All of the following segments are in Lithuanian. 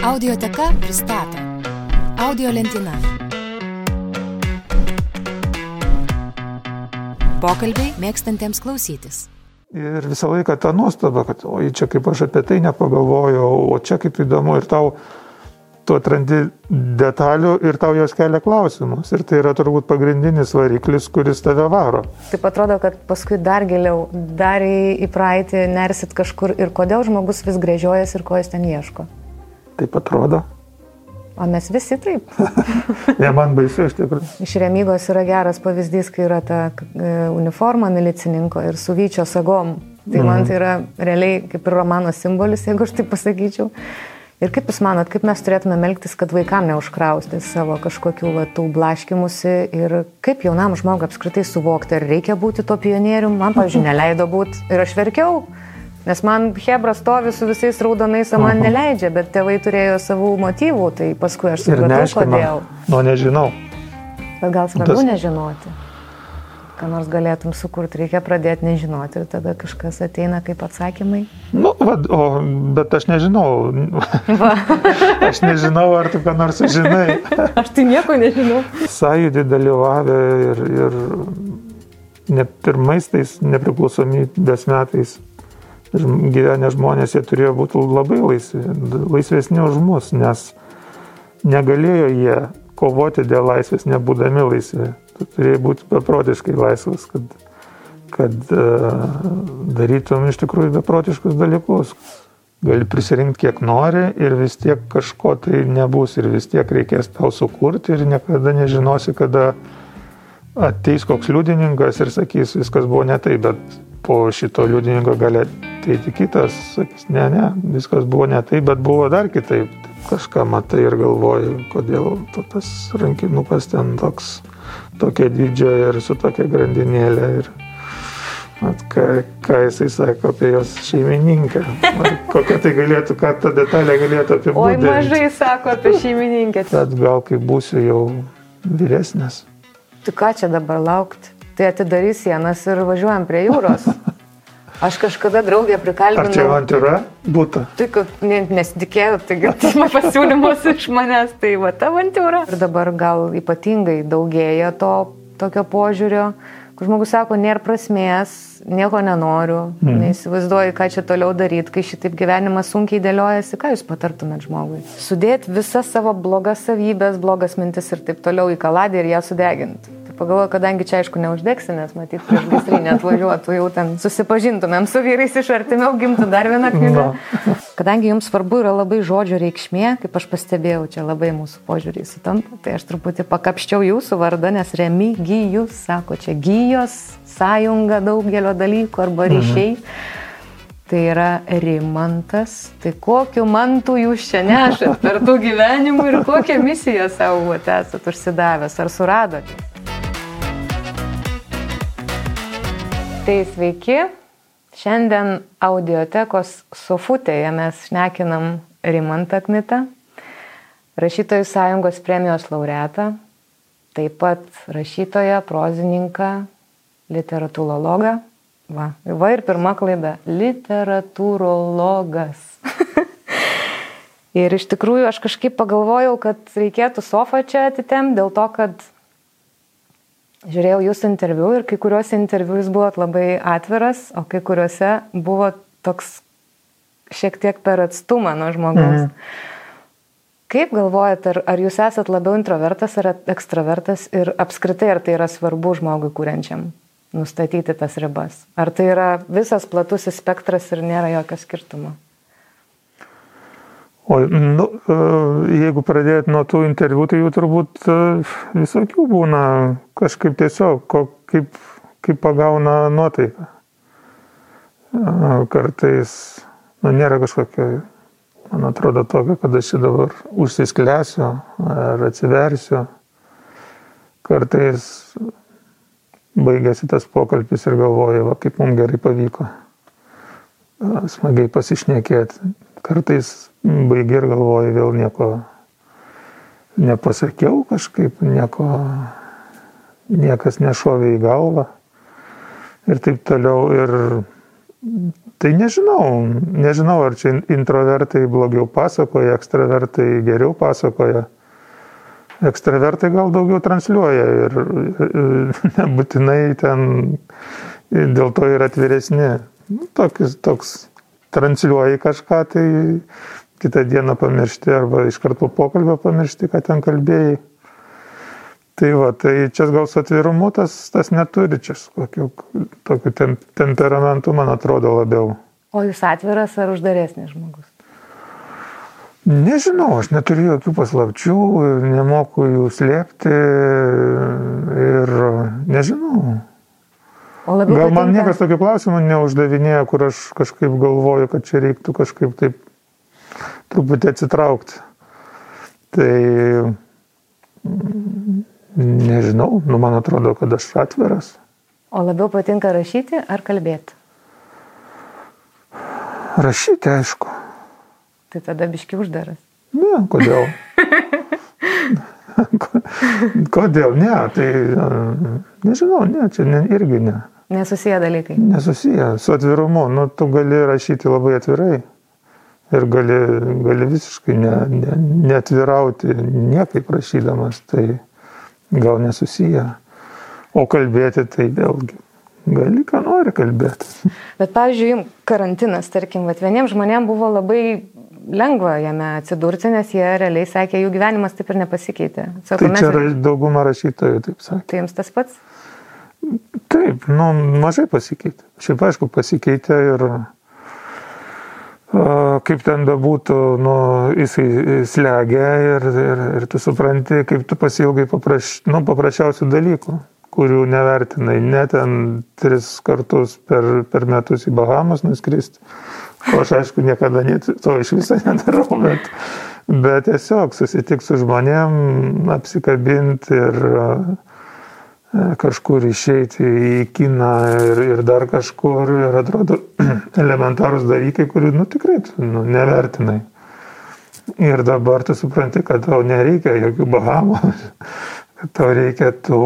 Audioteka pristato Audio lentyna. Pokalbiai mėgstantiems klausytis. Ir visą laiką ta nuostaba, kad oi čia kaip aš apie tai nepagalvojau, o čia kaip įdomu ir tau tu atrandi detalių ir tau jos kelia klausimus. Ir tai yra turbūt pagrindinis variklis, kuris tave varo. Taip atrodo, kad paskui dar giliau, dar į, į praeitį nersit kažkur ir kodėl žmogus vis grėžiojas ir ko jis ten ieško. Taip atrodo. O mes visi taip. ne, man baisu iš tikrųjų. Iš remygos yra geras pavyzdys, kai yra ta e, uniforma milicininko ir su vyčio sagom. Tai man tai yra realiai kaip ir romano simbolis, jeigu aš taip pasakyčiau. Ir kaip Jūs manot, kaip mes turėtume elgtis, kad vaikam neužkrausti savo kažkokių va, tų blaškimusi ir kaip jaunam žmogui apskritai suvokti, ar reikia būti to pionierium, man, pavyzdžiui, neleido būti ir aš verkiau, nes man Hebra stovi su visais raudonais, man neleidžia, bet tėvai turėjo savų motyvų, tai paskui aš supratau, kodėl. Nu, nežinau. Bet gal svarbu Tas... nežinoti ką nors galėtum sukurti, reikia pradėti nežinoti ir tada kažkas ateina kaip atsakymai. Nu, va, o, bet aš nežinau. aš nežinau, ar tu ką nors žinai. aš tai nieko nežinau. Sąjūdį dalyvavę ir, ir ne pirmais tais nepriklausomybės metais gyvenę žmonės, jie turėjo būti labai laisvi, laisvesni už mus, nes negalėjo jie kovoti dėl laisvės, nebūdami laisvi tu turėjai būti beprotiškai laisvas, kad, kad uh, darytum iš tikrųjų beprotiškus dalykus. Gali prisirinkti kiek nori ir vis tiek kažko tai nebus ir vis tiek reikės tau sukurti ir niekada nežinosi, kada ateis koks liudininkas ir sakys, viskas buvo ne taip, bet po šito liudininko gali ateiti kitas, sakys, ne, ne, viskas buvo ne taip, bet buvo dar kitaip. Kažką matai ir galvoji, kodėl tas rankinukas ten toks tokio dydžio ir su tokia grandinėlė. Ir, at, ką, ką jisai sako apie jos šeimininkę. Ar kokia tai galėtų, ką ta detalė galėtų apibūdinti. Oi, mažai sako apie šeimininkę. Bet gal kai būsiu jau vyresnis. Tu ką čia dabar laukti? Tai atidarys sienas ir važiuojam prie jūros. Aš kažkada draugę prikalbinau. Ar čia avantūra būtų? Tai, kad nesitikėjau, taigi pasiūlymus iš manęs, tai va ta avantūra. Ir dabar gal ypatingai daugėja to tokio požiūrio, kur žmogus sako, nėra prasmės, nieko nenoriu, mm. neįsivaizduoju, ką čia toliau daryti, kai šitaip gyvenimas sunkiai dėliojasi, ką jūs patartumėt žmogui? Sudėti visas savo blogas savybės, blogas mintis ir taip toliau į kaladį ir ją sudeginti. Pagalvoju, kadangi čia aišku neuždegsi, nes matyt, prieš gaisrinę atvažiuotų, jau ten susipažintumėm su vyrais iš artimiau, gimtų dar vieną knygą. No. Kadangi jums svarbu yra labai žodžio reikšmė, kaip aš pastebėjau, čia labai mūsų požiūriai sutampa, tai aš truputį pakapščiau jūsų vardą, nes remigijus, sako, čia gyjos, sąjunga daugelio dalykų arba mhm. ryšiai. Mhm. Tai yra rimantas. Tai kokiu mantu jūs čia nešat per tų gyvenimų ir kokią misiją savo esate užsidavęs ar suradote? Tai sveiki. Šiandien audiotekos sofutėje mes šnekinam Rimantą Kmitą, rašytojų sąjungos premijos laureatą, taip pat rašytoją, prozininką, literatūrologą. Va, va ir pirma klaida - literatūrologas. ir iš tikrųjų aš kažkaip pagalvojau, kad reikėtų sofą čia atitem dėl to, kad žiūrėjau jūsų interviu ir kai kuriuose interviu jūs buvot labai atviras, o kai kuriuose buvo toks šiek tiek per atstumą nuo žmogaus. Mhm. Kaip galvojat, ar, ar jūs esat labiau introvertas ar ekstravertas ir apskritai ar tai yra svarbu žmogui kūrenčiam nustatyti tas ribas? Ar tai yra visas platusis spektras ir nėra jokio skirtumo? O nu, e, jeigu pradėt nuo tų interviu, tai jų turbūt e, visokių būna kažkaip tiesiog, kaip, kaip pagauna nuotaiką. E, kartais nu, nėra kažkokio, man atrodo, tokio, kad aš čia dabar užsisklęsiu ar atsiversiu. Kartais baigėsi tas pokalbis ir galvoju, va, kaip mums gerai pavyko smagiai pasišnekėti. Kartais baigi ir galvoji vėl nieko nepasakiau kažkaip, nieko, niekas nešovė į galvą ir taip toliau. Ir Tai nežinau, nežinau, ar čia introvertai blogiau pasakoja, ekstravertai geriau pasakoja. Ekstravertai gal daugiau transliuoja ir nebūtinai ten dėl to yra atviresni. Nu, tokis, toks transliuoji kažką, tai kitą dieną pamiršti arba iš karto po pokalbio pamiršti, ką ten kalbėjai. Tai va, tai čia gal su atvirumu tas, tas neturi, čia kokiu, tokiu tem, temperamentu, man atrodo, labiau. O jūs atviras ar uždaresnis žmogus? Nežinau, aš neturiu jokių paslapčių, nemoku jų slėpti ir nežinau. Gal man patinka... niekas tokių klausimų neuždavinėja, kur aš kažkaip galvoju, kad čia reiktų kažkaip taip truputį atsitraukti. Tai Nežinau, nu man atrodo, kad aš atviras. O labiau patinka rašyti ar kalbėti? Rašyti, aišku. Tai tada biški uždaras. Ne, kodėl? kodėl? Ne, tai nežinau, ne, čia ne, irgi ne. Nesusiję dalykai. Nesusiję, su atvirumu. Nu, tu gali rašyti labai atvirai. Ir gali, gali visiškai ne, ne, neatvirauti niekaip rašydamas. Tai gal nesusiję. O kalbėti tai vėlgi gali ką nori kalbėti. Bet, pavyzdžiui, karantinas, tarkim, vat, vieniems žmonėms buvo labai lengva jame atsidurti, nes jie realiai sakė, jų gyvenimas taip ir nepasikeitė. Sako, tai čia mes... dauguma rašytojų taip sakė. Tai jums tas pats? Taip, nu, mažai pasikeitė. Šiaip aišku, pasikeitė ir kaip ten bebūtų, nu, jisai slegia ir, ir, ir tu supranti, kaip tu pasilgai papraš, nu, paprasčiausių dalykų, kurių nevertinai, net ten tris kartus per, per metus į Bahamas nuskristi. O aš aišku niekada net, to iš viso nedarau, bet, bet tiesiog susitikti su žmonėm, apsikabinti ir uh, kažkur išeiti į kiną ir, ir dar kažkur ir atrodo elementarūs dalykai, kurių nu, tikrai nu, nevertinai. Ir dabar tu supranti, kad tau nereikia jokių bahamų, kad tau reikia tų,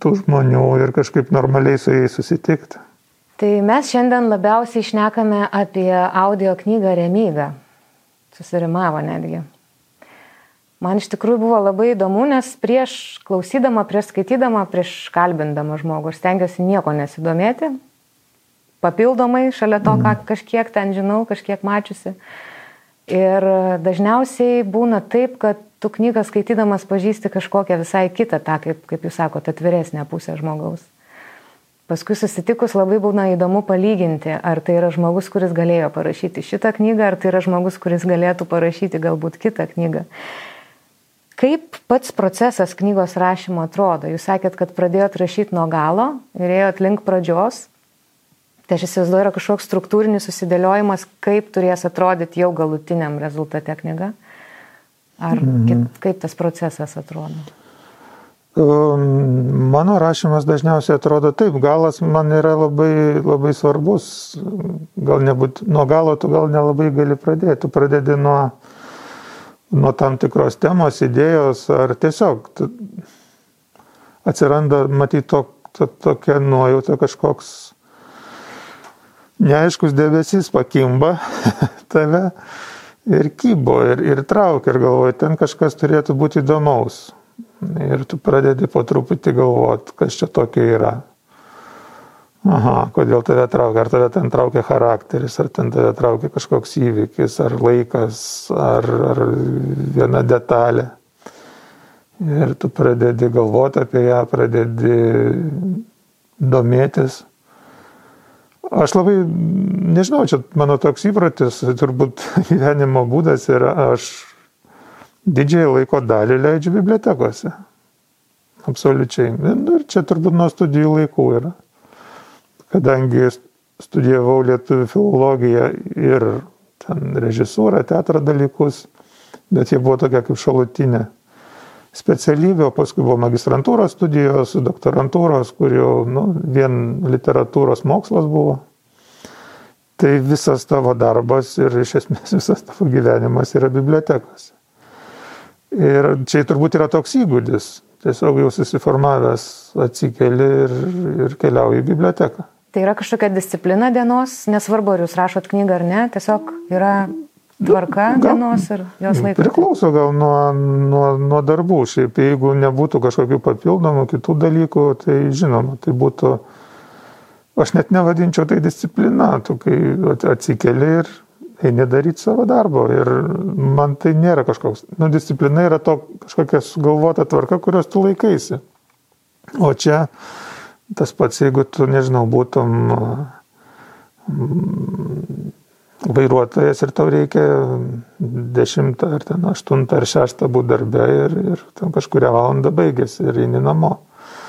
tų žmonių ir kažkaip normaliai su jais susitikti. Tai mes šiandien labiausiai išnekame apie audio knygą Remygą. Susirimavo netgi. Man iš tikrųjų buvo labai įdomu, nes prieš klausydama, prieš skaitydama, prieš kalbindama žmogų, aš stengiuosi nieko nesidomėti. Papildomai šalia to, ką mhm. kažkiek ten žinau, kažkiek mačiusi. Ir dažniausiai būna taip, kad tu knygą skaitydamas pažįsti kažkokią visai kitą, tą, kaip, kaip jūs sakote, atviresnę pusę žmogaus. Paskui susitikus labai būna įdomu palyginti, ar tai yra žmogus, kuris galėjo parašyti šitą knygą, ar tai yra žmogus, kuris galėtų parašyti galbūt kitą knygą. Kaip pats procesas knygos rašymo atrodo? Jūs sakėt, kad pradėjot rašyti nuo galo ir ėjot link pradžios. Tai aš įsivaizduoju, yra kažkoks struktūrinis susidėliojimas, kaip turės atrodyti jau galutiniam rezultate knyga. Ar mhm. kaip tas procesas atrodo? Um, mano rašymas dažniausiai atrodo taip, galas man yra labai, labai svarbus. Gal nebūt, nuo galo tu gal nelabai gali pradėti. Tu pradedi nuo, nuo tam tikros temos, idėjos, ar tiesiog atsiranda, matyt, to, to, tokia nuojauta kažkoks neaiškus debesis pakimba tave ir kybo, ir, ir traukia, ir galvoji, ten kažkas turėtų būti įdomaus. Ir tu pradedi po truputį galvoti, kas čia tokia yra. Aha, kodėl tave traukia? Ar tave ten traukia charakteris, ar ten tave traukia kažkoks įvykis, ar laikas, ar, ar viena detalė. Ir tu pradedi galvoti apie ją, pradedi domėtis. Aš labai, nežinau, čia mano toks įprotis, turbūt gyvenimo būdas yra, aš didžiai laiko dalį leidžiu bibliotekose. Absoliučiai. Ir čia turbūt nuo studijų laikų yra kadangi studijavau lietuvių filologiją ir ten režisūrą, teatro dalykus, bet jie buvo tokia kaip šalutinė specialybė, o paskui buvo magistrantūros studijos, doktorantūros, kur jau nu, vien literatūros mokslas buvo. Tai visas tavo darbas ir iš esmės visas tavo gyvenimas yra bibliotekose. Ir čia turbūt yra toks įgūdis. Tiesiog jau susiformavęs atsikeli ir, ir keliauji į biblioteką Tai yra kažkokia disciplina dienos, nesvarbu, ar jūs rašot knygą ar ne, tiesiog yra tvarka gal, dienos ir jos laikas. Priklauso gal nuo, nuo, nuo darbų. Šiaip jeigu nebūtų kažkokių papildomų kitų dalykų, tai žinoma, tai būtų, aš net nevadinčiau tai disciplina, tu kai atsikeli ir eini daryti savo darbo. Ir man tai nėra kažkoks, nu, disciplina yra to kažkokia sugalvota tvarka, kurios tu laikaisi. O čia Tas pats, jeigu tu, nežinau, būtum mm, vairuotojas ir tau reikia 10 ar ten 8 ar 6 būti darbė ir, ir ten kažkuria valanda baigėsi ir eini namo.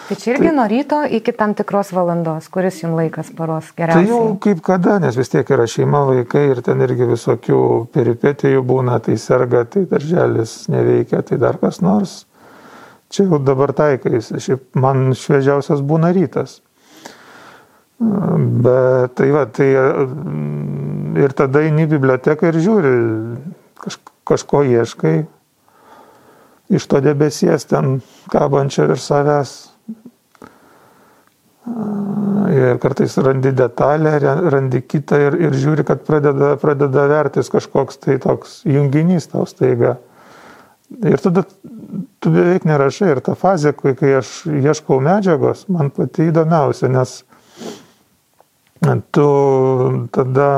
Tai čia irgi tai, nuo ryto iki tam tikros valandos, kuris jums laikas paros geriausiai. Tai jau kaip kada, nes vis tiek yra šeima, vaikai ir ten irgi visokių peripetijų būna, tai serga, tai darželis neveikia, tai dar kas nors čia jau dabar taikais, šiaip man šviežiausias būna rytas. Bet tai va, tai ir tada eini į biblioteką ir žiūri, kaž, kažko ieškai iš to debesies ten kabančio virš savęs. Ir kartais randi detalę, randi kitą ir, ir žiūri, kad pradeda, pradeda vertis kažkoks tai toks junginys tau staiga. Ir tada tu beveik nerašai ir ta fazė, kai, kai aš ieškau medžiagos, man pati įdomiausia, nes tu tada,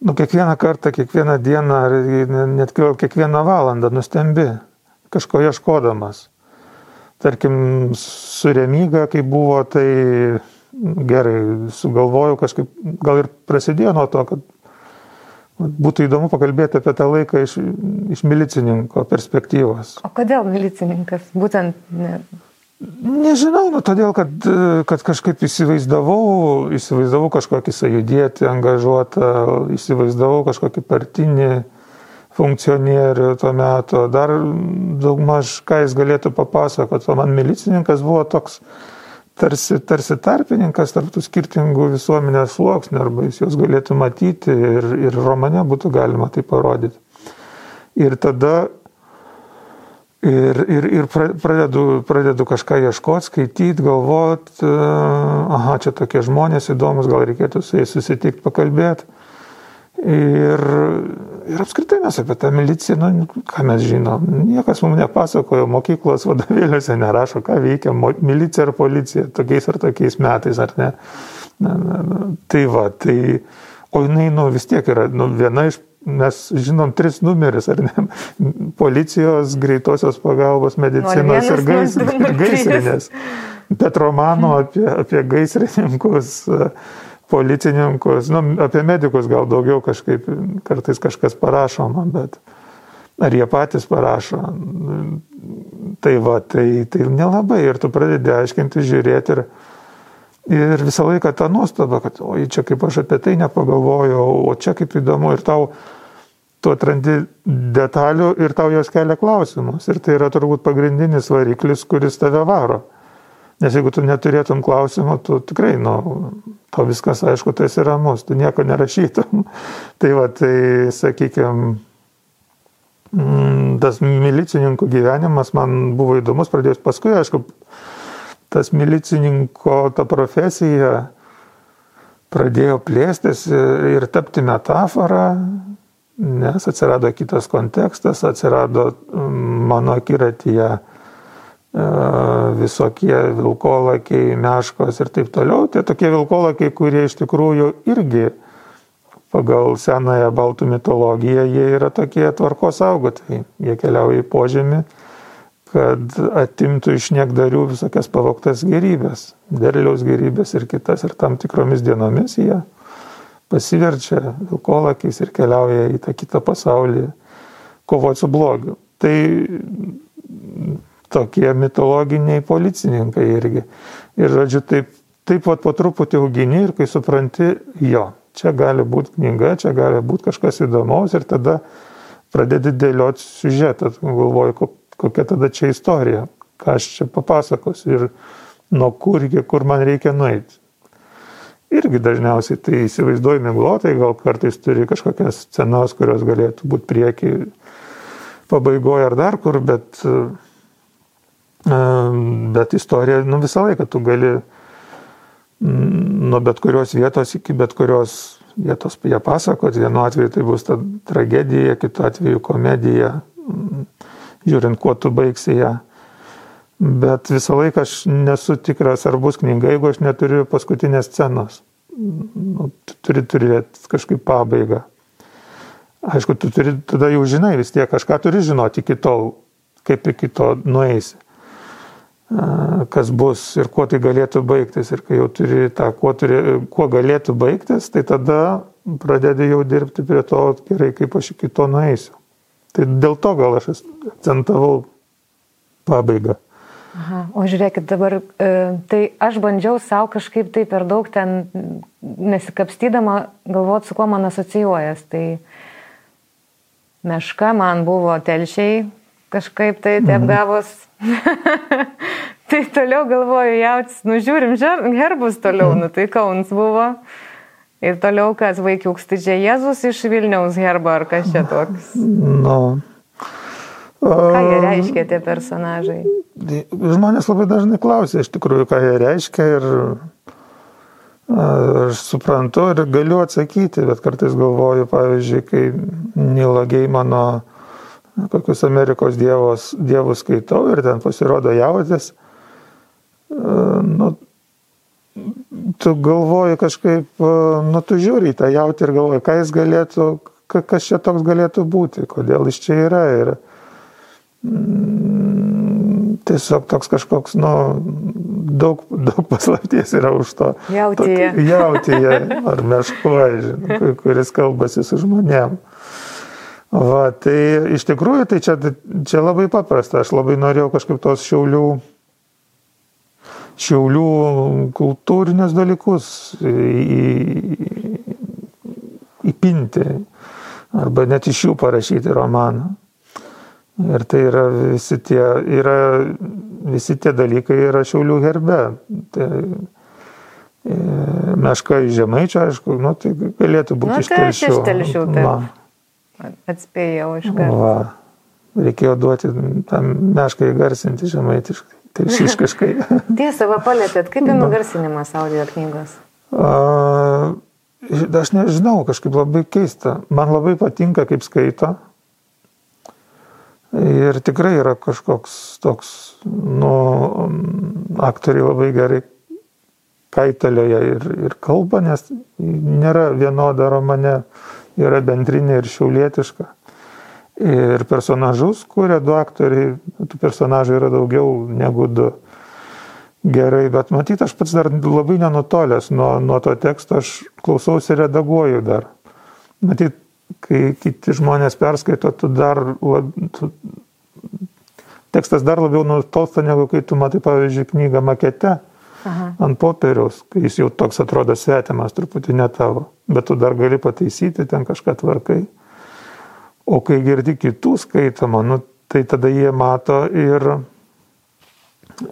nu, kiekvieną kartą, kiekvieną dieną, net kiekvieną valandą nustembi kažko ieškodamas. Tarkim, su remyga, kai buvo, tai gerai, sugalvojau kažkaip, gal ir prasidėjo nuo to, kad Būtų įdomu pakalbėti apie tą laiką iš, iš milicininko perspektyvos. O kodėl milicininkas? Būtent. Ne... Nežinau, nu, todėl, kad, kad kažkaip įsivaizdavau, įsivaizdavau kažkokį sąjudėti, angažuotą, įsivaizdavau kažkokį partinį funkcionierių tuo metu, dar daugmaž ką jis galėtų papasakoti, o man milicininkas buvo toks, tarsi, tarsi tarpininkas tarp tų skirtingų visuomenės sluoksnių, arba jis juos galėtų matyti ir, ir romane būtų galima tai parodyti. Ir tada ir, ir, ir pradedu, pradedu kažką ieškoti, skaityti, galvoti, aha, čia tokie žmonės įdomus, gal reikėtų su jais susitikti, pakalbėti. Ir, ir apskritai mes apie tą miliciją, nu, ką mes žinom, niekas mums nepasakojo, mokyklos vadovėliuose nerašo, ką veikia milicija ar policija tokiais ar tokiais metais, ar ne. Na, na, na, tai va, tai, o jinai, nu, vis tiek yra nu, viena iš, mes žinom tris numeris, ar ne, policijos, greitosios pagalbos, medicinos ir gais, gaisrinės. Bet romano apie, apie gaisrininkus. Uh, policininkus, nu, apie medikus gal daugiau kažkaip, kartais kažkas parašoma, bet ar jie patys parašo. Tai va, tai, tai nelabai ir tu pradedi aiškinti, žiūrėti ir, ir visą laiką tą nuostabą, kad oi, čia kaip aš apie tai nepagalvojau, o čia kaip įdomu ir tau tu atrandi detalių ir tau jos kelia klausimus. Ir tai yra turbūt pagrindinis variklis, kuris tave varo. Nes jeigu tu neturėtum klausimų, tu tikrai, nu, to viskas aišku, tu esi ramus, tu nieko nerašytum. tai va, tai sakykime, tas milicininkų gyvenimas man buvo įdomus, pradėjus paskui, aišku, tas milicininko ta profesija pradėjo plėstis ir tapti metaforą, nes atsirado kitas kontekstas, atsirado mano akiratyje E, visokie vilkolakiai, meškos ir taip toliau. Tie tokie vilkolakiai, kurie iš tikrųjų irgi pagal senąją baltų mitologiją, jie yra tokie tvarkos saugotojai. Jie keliauja į požemį, kad atimtų iš niekdarių visokias pavoktas gerybės, derliaus gerybės ir kitas. Ir tam tikromis dienomis jie pasiverčia vilkolakiais ir keliauja į tą kitą pasaulį kovoti su blogiu. Tai tokie mitologiniai policininkai irgi. Ir, žodžiu, taip, taip pat po truputį augini ir kai supranti, jo, čia gali būti knyga, čia gali būti kažkas įdomaus ir tada pradedi dėlioti siužetą, galvoju, kokia tada čia istorija, ką aš čia papasakosiu ir nuo kur iki kur man reikia nueiti. Irgi dažniausiai tai įsivaizduoju miglotai, gal kartais turi kažkokias scenas, kurios galėtų būti prieki pabaigoje ar dar kur, bet Bet istorija, nu visą laiką tu gali, nuo bet kurios vietos iki bet kurios vietos jie pasakot. Vienu atveju tai bus ta tragedija, kitu atveju komedija, žiūrint, kuo tu baigsi ją. Bet visą laiką aš nesu tikras, ar bus knyga, jeigu aš neturiu paskutinės scenos. Nu, tu turi turėti kažkaip pabaigą. Aišku, tu turi, tada jau žinai vis tiek, kažką turi žinoti iki tol, kaip iki to nueisi kas bus ir kuo tai galėtų baigtis. Ir kai jau turi tą, kuo, turi, kuo galėtų baigtis, tai tada pradedi jau dirbti prie to, gerai, kaip aš iki to nueisiu. Tai dėl to gal aš akcentavau pabaigą. Aha, o žiūrėkit dabar, e, tai aš bandžiau savo kažkaip tai per daug ten nesikapstydama galvoti, su kuo man asocijuojas. Tai meška man buvo telšiai, kažkaip tai taip mhm. gavos. tai toliau galvoju, jautis, nu žiūrim, herbus toliau, mhm. nu tai Kauns buvo. Ir toliau kas vaikiuks, tai čia Jėzus iš Vilniaus herbo ar kas čia toks? Nu. Ką jie reiškia tie personažai? Žmonės labai dažnai klausia iš tikrųjų, ką jie reiškia ir aš suprantu ir galiu atsakyti, bet kartais galvoju, pavyzdžiui, kai Nilo Geimano kokius Amerikos dievos, dievus skaitau ir ten pasirodo jautės, nu, tu galvoji kažkaip, nu, tu žiūri į tą jautį ir galvoji, ką jis galėtų, kas čia toks galėtų būti, kodėl jis čia yra. Ir, mm, tiesiog toks kažkoks, nu, daug, daug paslapties yra už to. Jautyje. Jautyje, ar meškoje, kuris kalbasi su žmonėm. Va, tai iš tikrųjų, tai čia, čia labai paprasta. Aš labai norėjau kažkaip tos šiaulių, šiaulių kultūrinius dalykus į, įpinti arba net iš jų parašyti romaną. Ir tai yra visi tie, yra, visi tie dalykai yra šiaulių herbe. Tai, e, meška iš žemaičio, aišku, nu, tai galėtų būti nu, iš telšių. Iš telšių, taip. Atspėjau iš karto. Reikėjo duoti tam meškai garsinti žemaitiškai, taip šiškiškai. Tiesa, va palėtėt, kaip jums garsinimas audio knygos? A, aš nežinau, kažkaip labai keista. Man labai patinka, kaip skaito. Ir tikrai yra kažkoks toks, nu, aktoriai labai gerai kaitalioje ir, ir kalba, nes nėra vienoda romane yra bendrinė ir šiaulietiška. Ir personažus kuria du aktoriai, tų personažų yra daugiau negu du. Gerai, bet matyt, aš pats dar labai nenutolęs nuo, nuo to teksto, aš klausausi ir redaguoju dar. Matyt, kai kiti žmonės perskaito, tu dar, lab, tu, tekstas dar labiau nutolsta negu kai tu matai, pavyzdžiui, knygą makete Aha. ant popieriaus, kai jis jau toks atrodo svetimas, truputį ne tavo, bet tu dar gali pataisyti, ten kažką tvarkai. O kai girdi kitų skaitomą, nu, tai tada jie mato ir,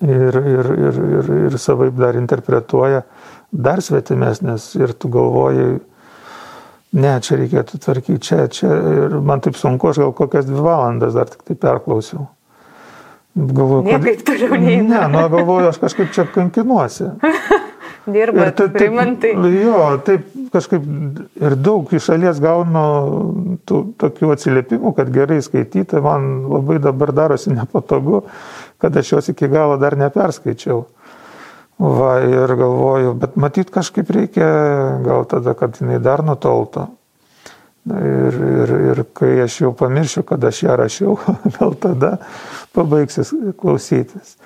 ir, ir, ir, ir, ir savaip dar interpretuoja dar svetimesnės ir tu galvoji, ne, čia reikėtų tvarkyti, čia, čia ir man taip sunku, aš gal kokias dvi valandas dar tik tai perklausiau. Galvoju, kad... Niekaip toliau neina. Ne, nu galvoju, aš kažkaip čia kankinuosi. Dirba, tai, primantai. Jo, taip kažkaip ir daug iš šalies gaunu tų, tokių atsiliepimų, kad gerai skaityti, man labai dabar darosi nepatogu, kad aš jos iki galo dar neperskaičiau. Va, ir galvoju, bet matyt kažkaip reikia gal tada, kad jinai dar nutolto. Ir, ir, ir kai aš jau pamiršiu, kad aš ją rašiau, gal tada pabaigsis klausytis.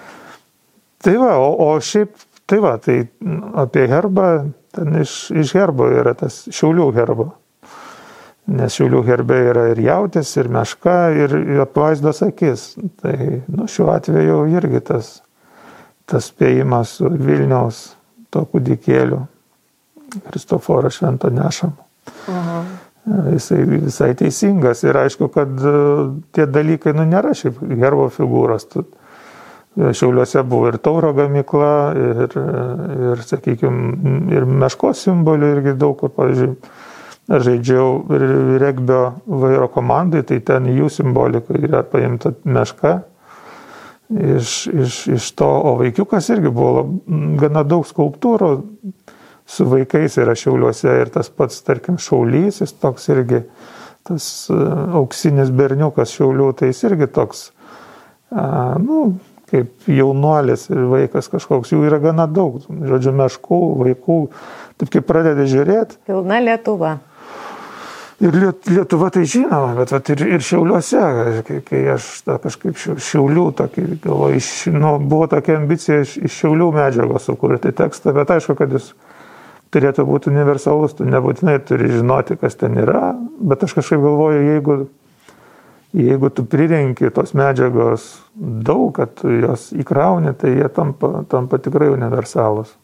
Tai va, o, o šiaip, tai va, tai apie herbą, ten iš, iš herbo yra tas šiaulių herbo. Nes šiaulių herbe yra ir jautis, ir meška, ir, ir apvaizdos akis. Tai nu, šiuo atveju irgi tas, tas spėjimas su Vilniaus to kūdikėliu, Kristoforo švento nešamu. Aha jisai visai teisingas. Ir aišku, kad e, tie dalykai, nu, nėra šiaip herbo figūros. Tu, Šiauliuose buvo ir tauro gamykla, ir, ir sakykime, ir meškos simbolių irgi daug, kur, pavyzdžiui, žaidžiau regbio vairo komandai, tai ten jų simbolika yra paimta meška. Iš, iš, iš to, o vaikiukas irgi buvo lab, gana daug skulptūrų su vaikais yra šiauliuose ir tas pats, tarkim, šaulys, jis toks irgi, tas uh, auksinis berniukas šiaulių, tai jis irgi toks, uh, nu, kaip jaunuolis ir vaikas kažkoks, jų yra gana daug, žodžiu, meškų, vaikų, taip kaip pradedi žiūrėti. Pilna Lietuva. Ir Lietuva tai žinoma, bet vat, ir, ir Šiauliuose, kai, kai aš ta, kažkaip Šiaulių, tokį, galvoju, iš, nu, buvo tokia ambicija iš, iš Šiaulių medžiagos sukurti tekstą, bet aišku, kad jis turėtų būti universalus, tu nebūtinai turi žinoti, kas ten yra, bet aš kažkaip galvoju, jeigu, jeigu tu prirenki tos medžiagos daug, kad jos įkrauni, tai jie tampa, tampa tikrai universalus.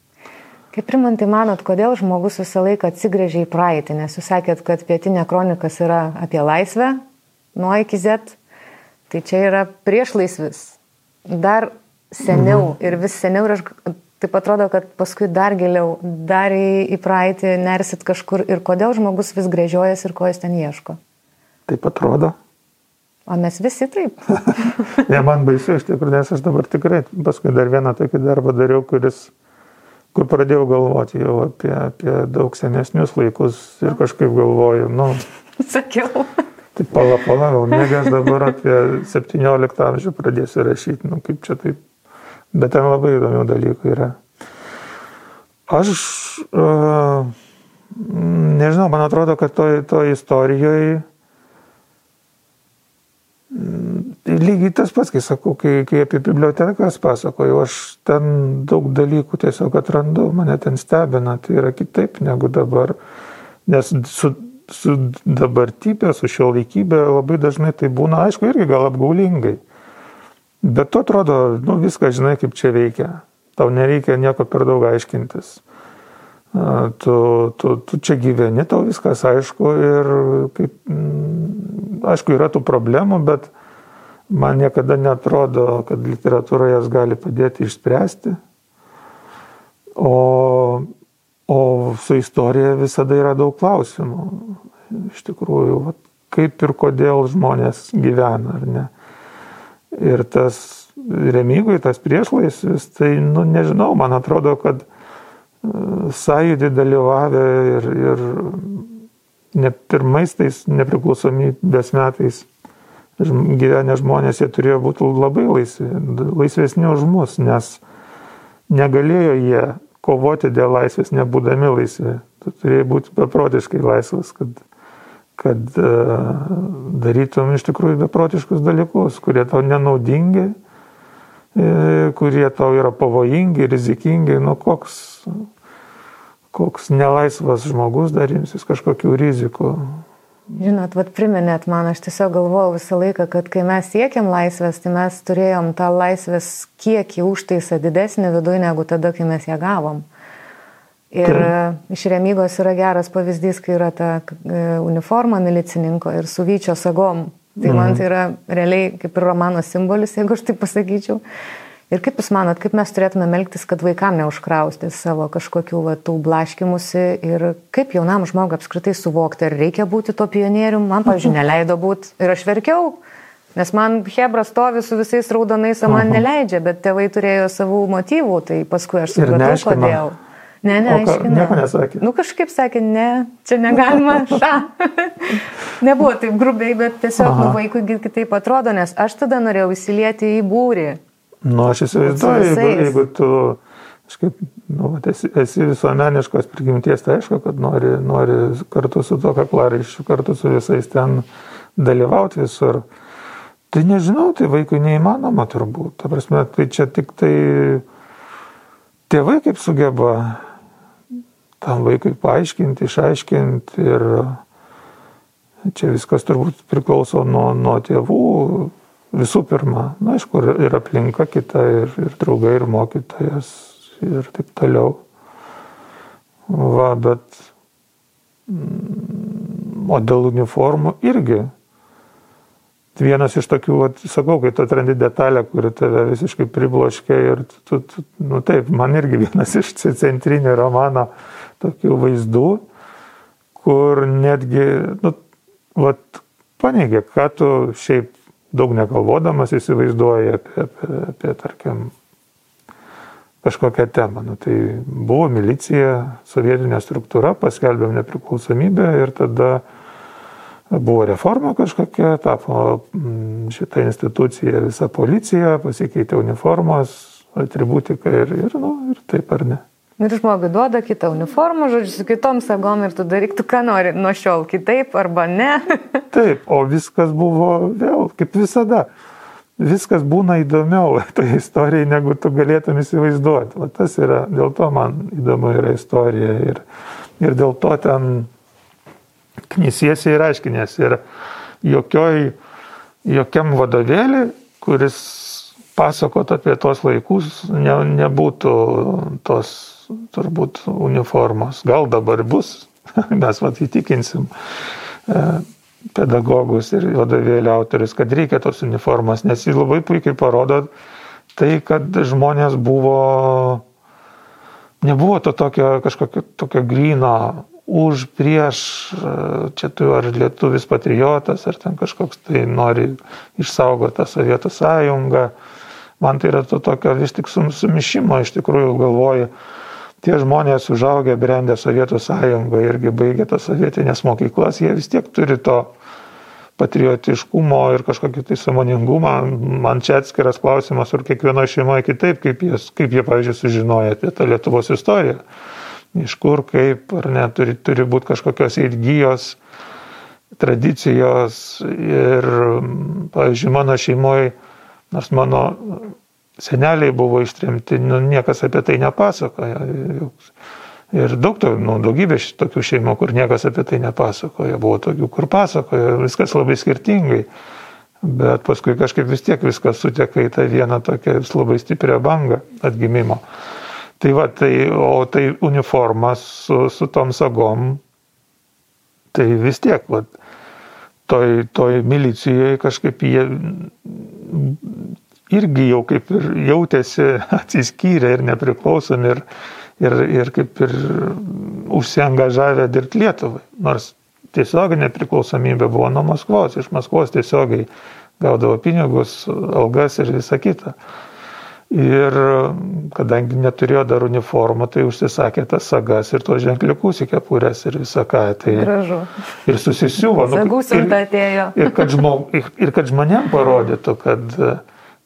Kaip primantai manot, kodėl žmogus visą laiką atsigrėžia į praeitį, nes jūs sakėt, kad pietinė kronikas yra apie laisvę nuo iki Z, tai čia yra prieš laisvis. Dar seniau mhm. ir vis seniau ir aš taip atrodo, kad paskui dar giliau, dar į, į praeitį nersit kažkur ir kodėl žmogus vis grėžiojasi ir ko jis ten ieško. Taip atrodo. O mes visi taip. ne, man baisu iš tikrųjų, nes aš dabar tikrai paskui dar vieną tokį darbą dariau, kuris kur pradėjau galvoti jau apie, apie daug senesnius laikus ir kažkaip galvoju, nu. Sakiau. Tai pala, pala, gal negi aš dabar apie 17 amžių pradėsiu rašyti, nu kaip čia taip. Bet ten labai įdomių dalykų yra. Aš, uh, nežinau, man atrodo, kad to, to istorijoje lygiai tas pats, kai sakau, kai, kai apie bibliotekas pasakoju, aš ten daug dalykų tiesiog atrandu, mane ten stebina, tai yra kitaip negu dabar. Nes su, su dabartybė, su šio laikybė labai dažnai tai būna, aišku, irgi gal apgaulingai. Bet tu atrodo, nu viską žinai, kaip čia veikia. Tau nereikia nieko per daug aiškintis. Tu, tu, tu čia gyveni, tau viskas aišku ir kaip, aišku, yra tų problemų, bet man niekada netrodo, kad literatūra jas gali padėti išspręsti. O, o su istorija visada yra daug klausimų. Iš tikrųjų, vat, kaip ir kodėl žmonės gyvena, ar ne. Ir tas remygui, tas priešlaisvis, tai, nu, nežinau, man atrodo, kad sąjūdį dalyvavę ir, ir ne pirmais tais nepriklausomybės metais gyvenę žmonės, jie turėjo būti labai laisvi, laisvesni už mus, nes negalėjo jie kovoti dėl laisvės, nebūdami laisvi. Tu turėjai būti beprotiškai laisvas, kad, kad uh, darytum iš tikrųjų beprotiškus dalykus, kurie tau nenaudingi, e, kurie tau yra pavojingi, rizikingi. Nu, koks, koks nelaisvas žmogus dar imsis kažkokių rizikų. Žinot, vad priminėt man, aš tiesiog galvojau visą laiką, kad kai mes siekiam laisvės, tai mes turėjom tą laisvės kiekį užtaisą didesnį viduje negu tada, kai mes ją gavom. Ir Taip. iš remygos yra geras pavyzdys, kai yra ta e, uniforma milicininko ir su vyčio sagom. Tai mhm. man tai yra realiai kaip ir romano simbolis, jeigu aš tai pasakyčiau. Ir kaip Jūs manot, kaip mes turėtume melktis, kad vaikam neužkrausti savo kažkokių va, tų blaškimusi ir kaip jaunam žmogui apskritai suvokti, ar reikia būti to pionierium, man, pavyzdžiui, neleido būti ir aš verkiau, nes man Hebra stovi su visais raudonais, o man neleidžia, bet tėvai turėjo savų motyvų, tai paskui aš supratau, kodėl. Ne, ne, aiškiai. Nieko nesakė. Nu kažkaip sakė, ne, čia negalima šą. Nebuvo taip grubiai, bet tiesiog nu, vaikui kitaip atrodo, nes aš tada norėjau įsilieti į būrį. Nu, aš įsivaizduoju, jeigu, jeigu tu kažkaip, nu, esi, esi visuomeniškos prigimties, tai aišku, kad nori, nori kartu su to kaklaraiščiu, kartu su visais ten dalyvauti visur. Tai nežinau, tai vaikui neįmanoma turbūt. Ta prasme, tai čia tik tai tėvai kaip sugeba tam vaikui paaiškinti, išaiškinti ir čia viskas turbūt priklauso nuo, nuo tėvų visų pirma, na, aišku, ir aplinka kita, ir, ir draugai, ir mokytojas, ir taip toliau. Va, bet, mm, o dėl uniformų irgi. Vienas iš tokių, vat, sakau, kai tu atrandi detalę, kuri tave visiškai pribloškia ir tu, tu, nu taip, man irgi vienas iš centrinio romano tokių vaizdų, kur netgi, nu, vat, paneigia, ką tu šiaip daug negalvodamas įsivaizduoji apie, apie, apie tarkim, kažkokią temą. Nu, tai buvo milicija, sovietinė struktūra, paskelbėm nepriklausomybę ir tada buvo reforma kažkokia, tapo mm, šitą instituciją visa policija, pasikeitė uniformos, atributika ir, ir, nu, ir taip ar ne. Ir žmogui duoda kitą uniformą, žodžiu, su kitom sagom ir tu daryk tu ką nori, nuo šiol kitaip arba ne. taip, o viskas buvo vėl kaip visada. Viskas būna įdomiau toje istorijoje, negu tu galėtum įsivaizduoti. Va, tas yra, dėl to man įdomu yra istorija ir, ir dėl to ten knisiesi ir aiškinės. Ir jokioj, jokiam vadovėlį, kuris pasakot apie tos laikus, ne, nebūtų tos turbūt uniformos. Gal dabar bus, mes vat įtikinsim e, pedagogus ir vadovėlio autorius, kad reikia tos uniformos, nes jis labai puikiai parodo tai, kad žmonės buvo, nebuvo to tokio kažkokio tokio grino už, prieš, e, čia tu ar lietuvis patriotas, ar ten kažkoks tai nori išsaugoti tą Sovietų sąjungą. Man tai yra to tokio vis tik sumišimo, iš tikrųjų galvoju, tie žmonės užaugę, brendę Sovietų sąjungoje irgi baigė tas sovietinės mokyklas, jie vis tiek turi to patriotiškumo ir kažkokį tai samoningumą. Man čia atskiras klausimas, ar kiekvienoje šeimoje kitaip, kaip jie, kaip jie pavyzdžiui, sužinoja apie tą Lietuvos istoriją. Iš kur, kaip, ar ne, turi, turi būti kažkokios įgyjos, tradicijos. Ir, pavyzdžiui, mano šeimoje, nors mano seneliai buvo ištremti, nu, niekas apie tai nepasakoja. Ir daug to, nu, daugybė tokių šeimų, kur niekas apie tai nepasakoja, buvo tokių, kur pasakoja, viskas labai skirtingai. Bet paskui kažkaip vis tiek viskas suteka į tą vieną tokią labai stiprią bangą atgimimo. Tai va, tai, o tai uniforma su, su tom sagom, tai vis tiek, va, toj, toj milicijoje kažkaip jie irgi jau kaip ir jautėsi atsiskyrę ir nepriklausomi ir, ir, ir kaip ir užsiengažavę dirbti Lietuvai. Nors tiesioginė priklausomybė buvo nuo Maskvos, iš Maskvos tiesiogiai gaudavo pinigus, algas ir visą kitą. Ir kadangi neturėjo dar uniformą, tai užsisakė tas sagas ir tos ženkliukus į kepurės ir visą ką. Tai Gražu. Ir susisiuvo. Nu, ir, ir, ir, kad žmog, ir, ir kad žmonėm parodytų, kad uh,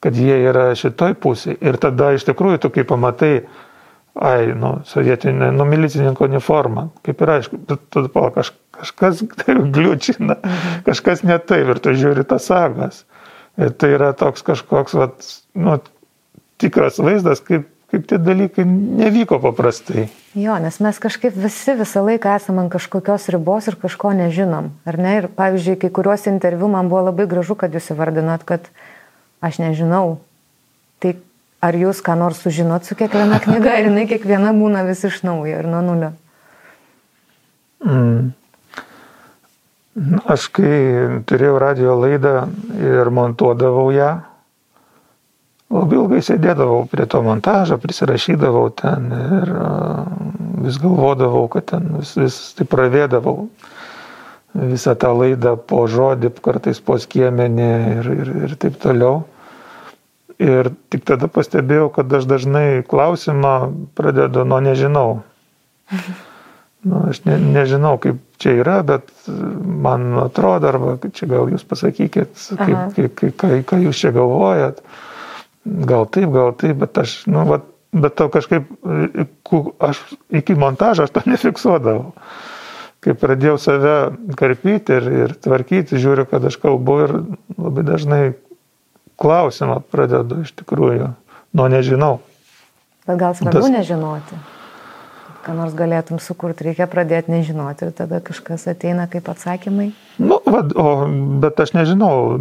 kad jie yra šitoj pusėje. Ir tada iš tikrųjų tu kaip pamatai, ai, nu, sovietinė, nu, milicininko uniforma, kaip ir aišku, tu pala, kaž, kažkas gliučina, mhm. kažkas ne taip ir tu žiūri tas sagas. Ir tai yra toks kažkoks, vat, nu, tikras vaizdas, kaip, kaip tie dalykai nevyko paprastai. Jo, nes mes kažkaip visi visą laiką esame ant kažkokios ribos ir kažko nežinom, ar ne? Ir pavyzdžiui, kai kuriuos interviu man buvo labai gražu, kad jūs įvardinot, kad Aš nežinau. Tai ar jūs ką nors sužinot su kiekviena knyga ir jinai kiekviena būna vis iš naujo ir nuo nulio? Mm. Aš kai turėjau radio laidą ir montuodavau ją, labai ilgai sėdėdavau prie to montažo, prisirašydavau ten ir vis galvodavau, kad ten vis, vis tai pravėdavau visą tą laidą po žodį, kartais po skiemenį ir, ir, ir taip toliau. Ir tik tada pastebėjau, kad aš dažnai klausimą pradedu nuo nežinau. Nu, aš ne, nežinau, kaip čia yra, bet man atrodo, arba čia gal jūs pasakykit, kaip, kaip, kaip, ką, ką jūs čia galvojat. Gal taip, gal taip, bet aš, nu, va, bet to kažkaip, aš iki montažo aš to nefiksuodavau kai pradėjau save karpyti ir, ir tvarkyti, žiūriu, kad aš kalbu ir labai dažnai klausimą pradedu iš tikrųjų, nuo nežinau. Bet gal svarbu Tas... nežinoti? Ką nors galėtum sukurti, reikia pradėti nežinoti ir tada kažkas ateina kaip atsakymai? Nu, va, o, bet aš nežinau.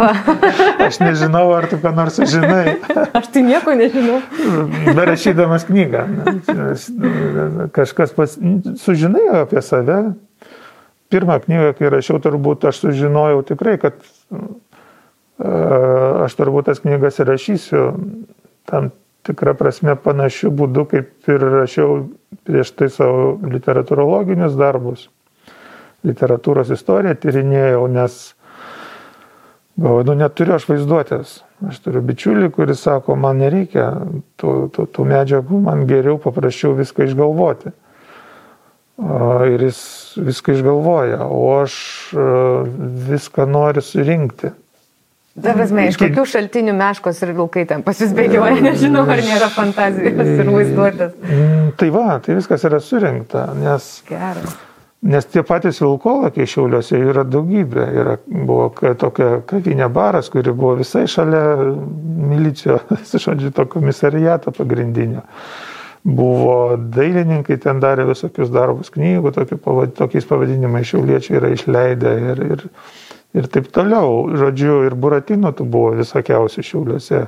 aš nežinau, ar tu ką nors žinai. aš tai nieko nežinau. Berašydamas knygą. Kažkas pas, sužinai apie save. Pirmą knygą, kai rašiau, turbūt aš sužinojau tikrai, kad aš turbūt tas knygas įrašysiu tam tikrą prasme panašių būdų, kaip ir rašiau prieš tai savo literatūrologinius darbus. Literatūros istoriją tyrinėjau, nes Galvoju, nu neturiu aš vaizduotės. Aš turiu bičiulį, kuris sako, man nereikia tų, tų, tų medžiagų, man geriau paprasčiau viską išgalvoti. Ir jis viską išgalvoja, o aš viską noriu surinkti. Ta prasme, iš kokių šaltinių meškos ir vilkai ten pasisbėgioja, nežinau, ar nėra fantazijos ir vaizduotės. Mm, tai va, tai viskas yra surinkta, nes... Geras. Nes tie patys vilkolakiai šiauliuose yra daugybė. Yra, buvo tokia kavinė baras, kuri buvo visai šalia milicijos, žodžiu, to komisariato pagrindinio. Buvo dailininkai, ten darė visokius darbus knygų, tokiais pavadinimais šiauliečiai yra išleidę ir, ir ir taip toliau. Žodžiu, ir buratino tų buvo visokiausių šiauliuose.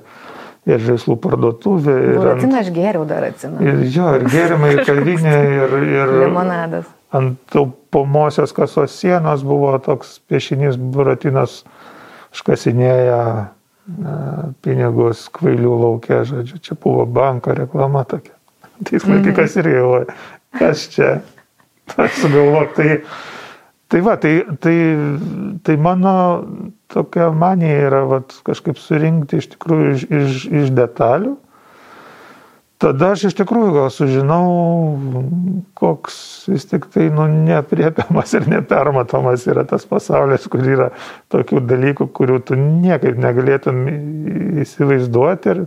Ir žaislų parduotuvė. Buratiną aš geriau dar atsimenu. Ir jo, ir gėrimai, ir kavinė, ir... ir Limonadas. Ant taupomosios kasos sienos buvo toks piešinys buratinas škasinėja pinigus kvailių laukia, žodžiu, čia buvo banko reklama tokia. Tai laikikas irgi galvoja, kas čia, aš sugalvok, tai Tai va, tai, tai, tai mano tokia manija yra vat, kažkaip surinkti iš tikrųjų iš, iš, iš detalių. Tada aš iš tikrųjų gal sužinau, koks vis tik tai nu, nepriepiamas ir nepermatomas yra tas pasaulis, kur yra tokių dalykų, kurių tu niekaip negalėtum įsivaizduoti ir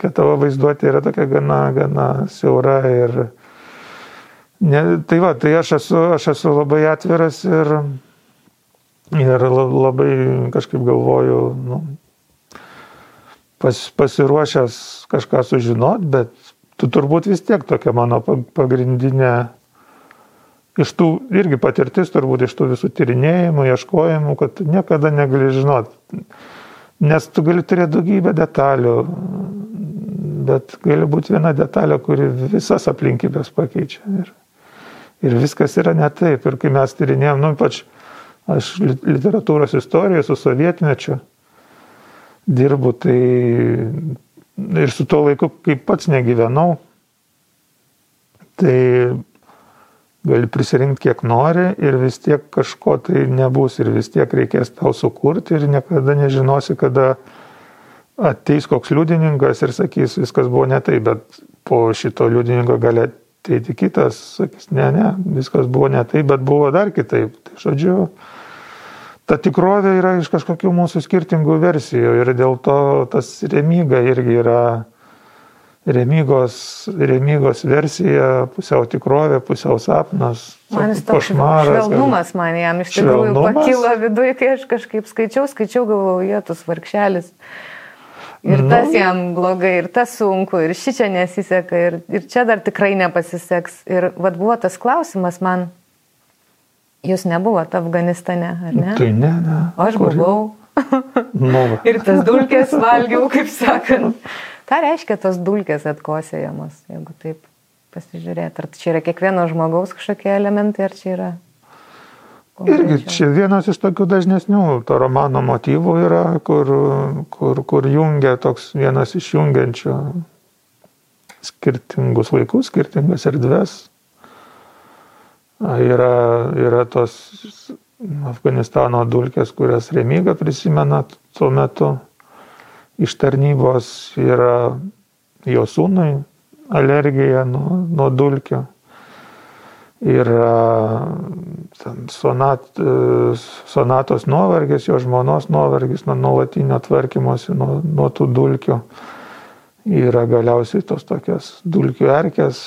kad tavo vaizduotė yra tokia gana, gana siaura ir, Ne, tai va, tai aš esu, aš esu labai atviras ir, ir labai kažkaip galvoju, nu, pas, pasiruošęs kažką sužinot, bet tu turbūt vis tiek tokia mano pagrindinė, iš tų irgi patirtis, turbūt iš tų visų tyrinėjimų, ieškojimų, kad niekada negali žinot. Nes tu gali turėti daugybę detalių, bet gali būti viena detalė, kuri visas aplinkybės pakeičia. Ir, ir viskas yra ne taip. Ir kai mes tyrinėjom, nu, ypač aš literatūros istorijoje su sovietmečiu dirbu, tai ir su tuo laiku, kai pats negyvenau, tai gali prisirinkti kiek nori ir vis tiek kažko tai nebus ir vis tiek reikės tau sukurti ir niekada nežinosi, kada ateis koks liudininkas ir sakys, viskas buvo ne taip, bet po šito liudininko gali ateiti kitas, sakys, ne, ne, viskas buvo ne taip, bet buvo dar kitaip. Tai žodžiu, ta tikrovė yra iš kažkokių mūsų skirtingų versijų ir dėl to tas remyga irgi yra remygos, remygos versija, pusiau tikrovė, pusiau sapnas. Man jis toks švelnumas man jam iš tikrųjų pakilo viduje, kai aš kažkaip skaičiau, skaičiau, galvojau, jie tas varkšelis. Ir nu. tas jam blogai, ir tas sunku, ir ši čia nesiseka, ir, ir čia dar tikrai nepasiseks. Ir vad buvo tas klausimas man, jūs nebuvote Afganistane, ar ne? Tai ne, ne. O aš Kur? buvau. Nu. ir tas dulkės valgiau, kaip sakant. Ką reiškia tos dulkės atkosėjamos, jeigu taip pasižiūrėt? Ar čia yra kiekvieno žmogaus kažkokie elementai, ar čia yra Irgi čia vienas iš tokių dažnesnių to romano motyvų yra, kur, kur, kur jungia toks vienas iš jungiančių skirtingus laikus, skirtingas erdves. Yra, yra tos Afganistano dulkės, kurias Remyga prisimena tuo metu. Iš tarnybos yra jo sūnui alergija nuo, nuo dulkių yra sonat, sonatos nuovargis, jo žmonos nuovargis nuo nuolatinio tvarkymosi, nuo, nuo tų dulkių. Yra galiausiai tos tokios dulkių erkės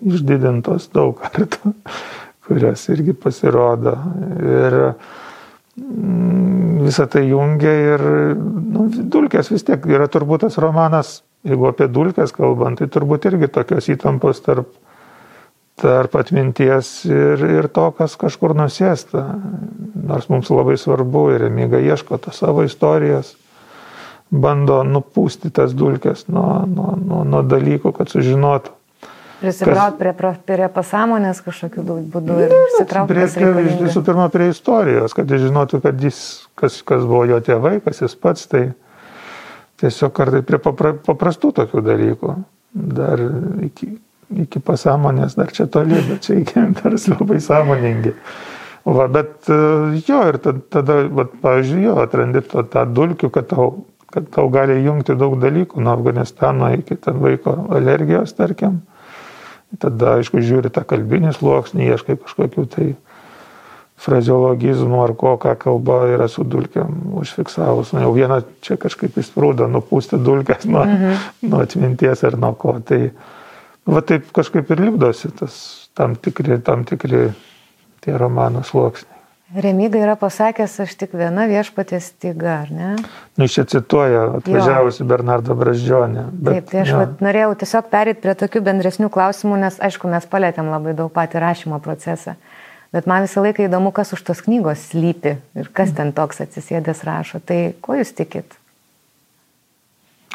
išdidintos daug kartų, kurios irgi pasirodo. Ir mm, visą tai jungia ir nu, dulkės vis tiek yra turbūt tas romanas, jeigu apie dulkės kalbant, tai turbūt irgi tokios įtampos tarp tarp atminties ir, ir to, kas kažkur nusėsta. Nors mums labai svarbu ir Remiga ieško tą savo istorijas, bando nupūsti tas dulkes nuo, nuo, nuo, nuo dalykų, kad sužinotų. Prisitraukti prie, prie pasąmonės kažkokiu būdu ir prisitraukti prie, prie, visų pirma prie istorijos, kad jis žinotų, kad jis, kas, kas buvo jo tėvai, kas jis pats, tai tiesiog kartai prie papra, paprastų tokių dalykų. Dar iki, iki pasąmonės dar čia toli, bet čia iki dar labai sąmoningi. Va, bet e, jo, ir tada, tada va, pavyzdžiui, jo, atrandi to, tą dulkių, kad tau, kad tau gali jungti daug dalykų nuo Afganistano iki ten vaiko alergijos, tarkim. Tada, aišku, žiūri tą kalbinį sluoksnį, ieškai kažkokių tai frazeologizmų ar ko, ką kalba yra su dulkiam užfiksavus. Nu, jau vieną čia kažkaip įsprūdo, nupūsti dulkės nuo, mhm. nuo atminties ar nuo ko. Tai va taip kažkaip ir lipdosi tas tam tikri, tam tikri tie romano sluoksniai. Remyga yra pasakęs, aš tik viena viešpatės styga, ar ne? Nu, iš čia cituoja atvažiavusi Bernardo Braždžionė. Bet, Taip, tai aš vat, norėjau tiesiog perėti prie tokių bendresnių klausimų, nes aišku, mes palėtėm labai daug patį rašymo procesą. Bet man visą laiką įdomu, kas už tos knygos slypi ir kas ten toks atsisėdęs rašo. Tai ko jūs tikit?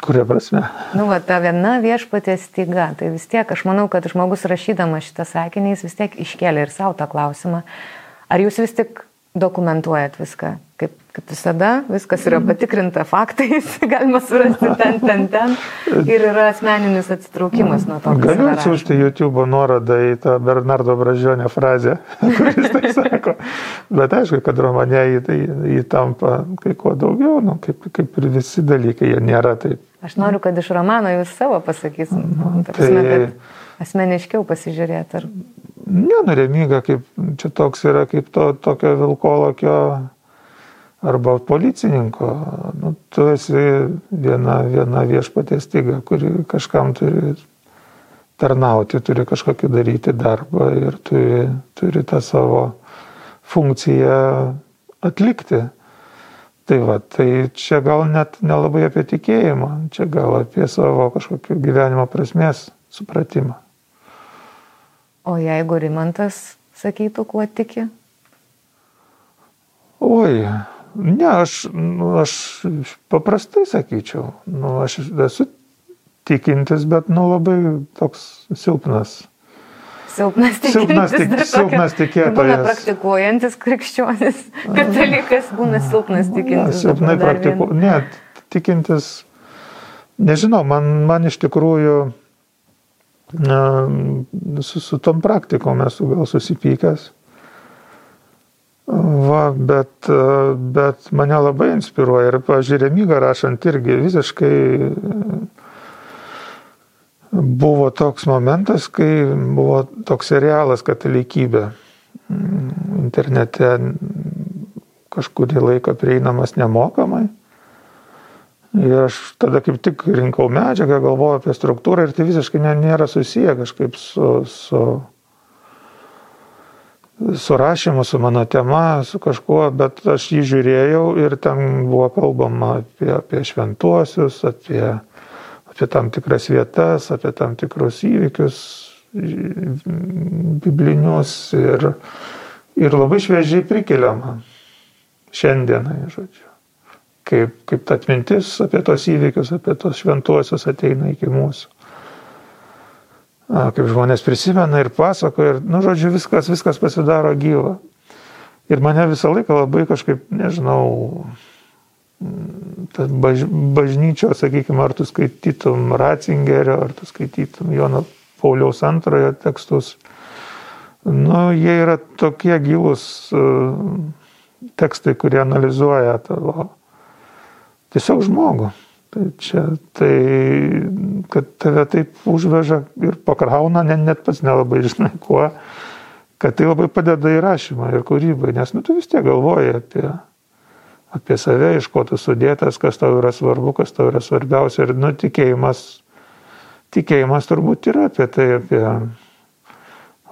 Kuria prasme? Nu, va, ta viena viešpatės styga. Tai vis tiek, aš manau, kad žmogus rašydamas šitą sakinį, jis vis tiek iškelia ir savo tą klausimą. Ar jūs vis tik dokumentuojat viską? Kaip, kaip visada, viskas yra patikrinta faktais, galima surasti ten, ten, ten. Ir yra asmeninis atsitraukimas nuo to. Galiu atsiųsti YouTube nuorodą į tą Bernardo Bražionę frazę, kuris tai sako. Bet aišku, kad romane įtampa kai ko daugiau, nu, kaip, kaip ir visi dalykai, jie nėra taip. Aš noriu, kad iš romano jūs savo pasakysim. Nu, ta prasme, tai... asmeniškiau pasižiūrėti. Ar... Ne, nu remyga, kaip čia toks yra kaip to tokio vilkolokio arba policininko. Nu, tu esi viena, viena viešpatės tyga, kuri kažkam turi tarnauti, turi kažkokį daryti darbą ir turi, turi tą savo funkciją atlikti. Tai va, tai čia gal net nelabai apie tikėjimą, čia gal apie savo kažkokį gyvenimo prasmės supratimą. O jeigu Rimantas sakytų, kuo tiki? Oi, ne, aš, nu, aš paprastai sakyčiau. Nu, aš esu tikintis, bet nu, labai toks silpnas. Silpnas tikintis. Silpnas, silpnas tikėtojas. Praktikuojantis krikščionis. Katalikas būna silpnas tikintis. Silpnai praktikuojantis. Ne, tikintis. Nežinau, man, man iš tikrųjų su, su tom praktikom esu gal susipykęs. Va, bet, bet mane labai inspiruoja ir, pažiūrėjau, Remyga rašant irgi visiškai buvo toks momentas, kai buvo toks serialas katalikybė internete kažkurį laiką prieinamas nemokamai. Ir aš tada kaip tik rinkau medžiagą, galvojau apie struktūrą ir tai visiškai nėra susiję kažkaip su, su, su rašymu, su mano tema, su kažkuo, bet aš jį žiūrėjau ir ten buvo kalbama apie, apie šventuosius, apie, apie tam tikras vietas, apie tam tikrus įvykius biblinius ir, ir labai šviežiai prikeliama šiandienai, žodžiu kaip, kaip ta atmintis apie tos įvykius, apie tos šventuosius ateina iki mūsų. Kaip žmonės prisimena ir pasakoja, ir, nu, žodžiu, viskas, viskas pasidaro gyva. Ir mane visą laiką labai kažkaip, nežinau, baž, bažnyčio, sakykime, ar tu skaitytum Ratzingerio, ar tu skaitytum Jono Pauliaus antrojo tekstus, nu, jie yra tokie gilus uh, tekstai, kurie analizuoja tavo tiesiog žmogų. Tai čia, tai, kad tave taip užveža ir pakrauna, net, net pats nelabai žinai kuo, kad tai labai padeda įrašymą ir kūrybai, nes nu, tu vis tiek galvoji apie, apie save, iš ko tu sudėtas, kas tau yra svarbu, kas tau yra svarbiausia. Ir nu, tikėjimas, tikėjimas turbūt yra apie tai, apie,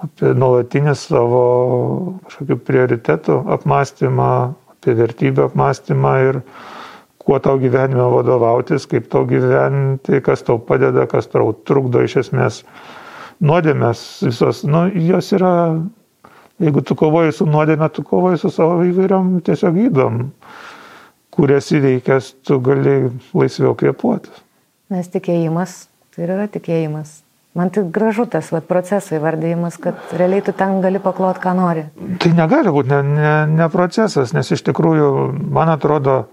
apie nuolatinį savo kažkokių prioritetų apmąstymą, apie vertybių apmąstymą ir kuo tau gyvenime vadovautis, kaip tau gyventi, kas tau padeda, kas tau trukdo iš esmės. Nuodėmės visos, nu, jos yra, jeigu tu kovoji su nuodėmė, tu kovoji su savo įvairiom tiesiog įdom, kurias įveikęs tu gali laisviau kvepuoti. Nes tikėjimas, tai yra tikėjimas. Man tik gražu tas vat, procesų įvardėjimas, kad realiai tu ten gali paklot, ką nori. Tai negali būti ne, ne, ne procesas, nes iš tikrųjų, man atrodo,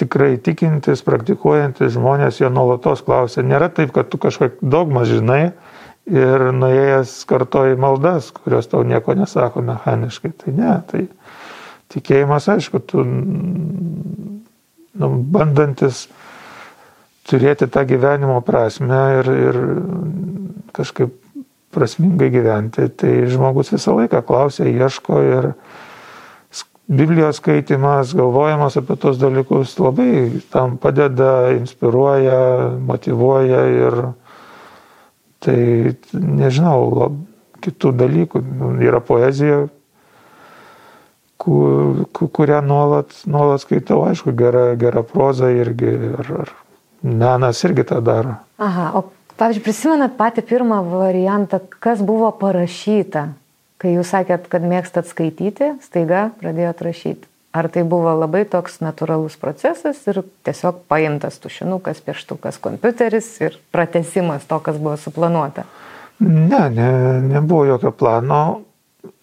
tikrai tikintis, praktikuojantis žmonės jo nuolatos klausia. Nėra taip, kad tu kažką dogmas žinai ir nuėjęs kartoji maldas, kurios tau nieko nesako mechaniškai. Tai ne, tai tikėjimas, aišku, tu nu, bandantis turėti tą gyvenimo prasme ir, ir kažkaip prasmingai gyventi, tai žmogus visą laiką klausia, ieško ir Biblijos skaitimas, galvojimas apie tos dalykus labai tam padeda, inspiruoja, motivuoja ir tai nežinau, lab, kitų dalykų. Yra poezija, kur, kurią nuolat, nuolat skaitau, aišku, gera, gera proza irgi, ar, ar menas irgi tą daro. Aha, o pavyzdžiui, prisimenat patį pirmą variantą, kas buvo parašyta, kai jūs sakėt, kad mėgstat skaityti, staiga pradėjot rašyti. Ar tai buvo labai toks natūralus procesas ir tiesiog paimtas tušinukas, pieštukas, kompiuteris ir pratesimas to, kas buvo suplanuota? Ne, ne, nebuvo jokio plano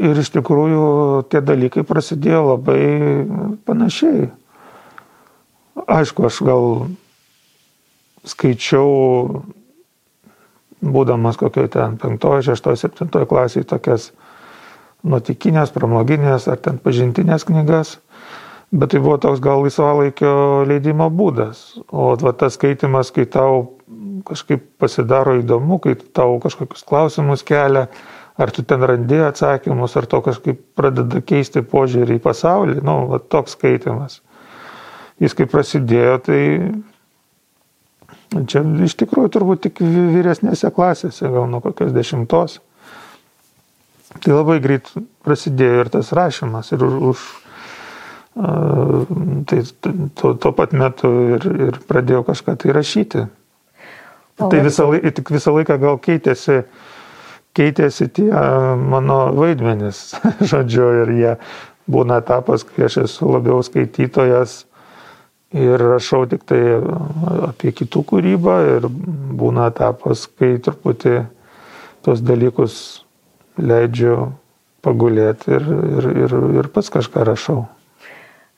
ir iš tikrųjų tie dalykai prasidėjo labai panašiai. Aišku, aš gal skaičiau, būdamas kokioj ten 5, 6, 7 klasėje tokias nuotikinės, pramoginės ar ten pažintinės knygas, bet tai buvo toks gal laisvalaikio leidimo būdas. O va, tas skaitimas, kai tau kažkaip pasidaro įdomu, kai tau kažkokius klausimus kelia, ar tu ten randi atsakymus, ar to kažkaip pradeda keisti požiūrį į pasaulį, nu, va, toks skaitimas. Jis kaip prasidėjo, tai čia iš tikrųjų turbūt tik vyresnėse klasėse, gal nuo kokios dešimtos. Tai labai greit prasidėjo ir tas rašymas, ir už, tai tuo, tuo pat metu ir, ir pradėjau kažką tai rašyti. O tai visą, tik visą laiką gal keitėsi keitėsi tie mano vaidmenys, žodžiu, ir jie būna etapas, kai aš esu labiau skaitytojas ir rašau tik tai apie kitų kūrybą ir būna etapas, kai truputį tos dalykus leidžiu pagulėti ir, ir, ir, ir pats kažką rašau.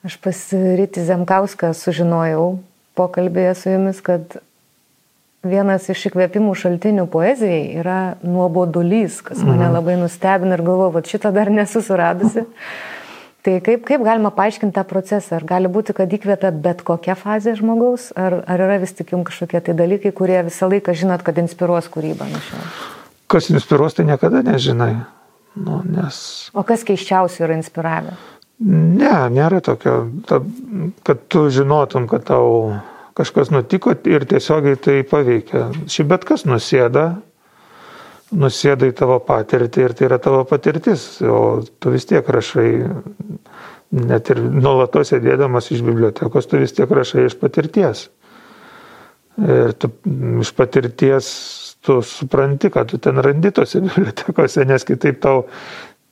Aš pas Rytį Zemkauską sužinojau pokalbėje su jumis, kad vienas iš įkvėpimų šaltinių poezijai yra nuobodulys, kas mane mhm. labai nustebino ir galvoju, kad šitą dar nesu suradusi. Tai kaip, kaip galima paaiškinti tą procesą? Ar gali būti, kad įkvėpia bet kokia fazė žmogaus, ar, ar yra vis tik jums kažkokie tai dalykai, kurie visą laiką žinot, kad inspiruos kūrybą nuo šiol? Kas inspiruos, tai niekada nežinai. Nu, nes... O kas keiščiausiai yra inspiravę? Ne, nėra tokio, ta, kad tu žinotum, kad tau kažkas nutiko ir tiesiogiai tai paveikia. Šiaip bet kas nusėda, nusėda į tavo patirtį ir tai yra tavo patirtis, o tu vis tiek rašai, net ir nuolatos sėdėdamas iš bibliotekos, tu vis tiek rašai iš patirties. Ir tu iš patirties tu supranti, kad tu ten randi tose bibliotekose, nes kitaip tau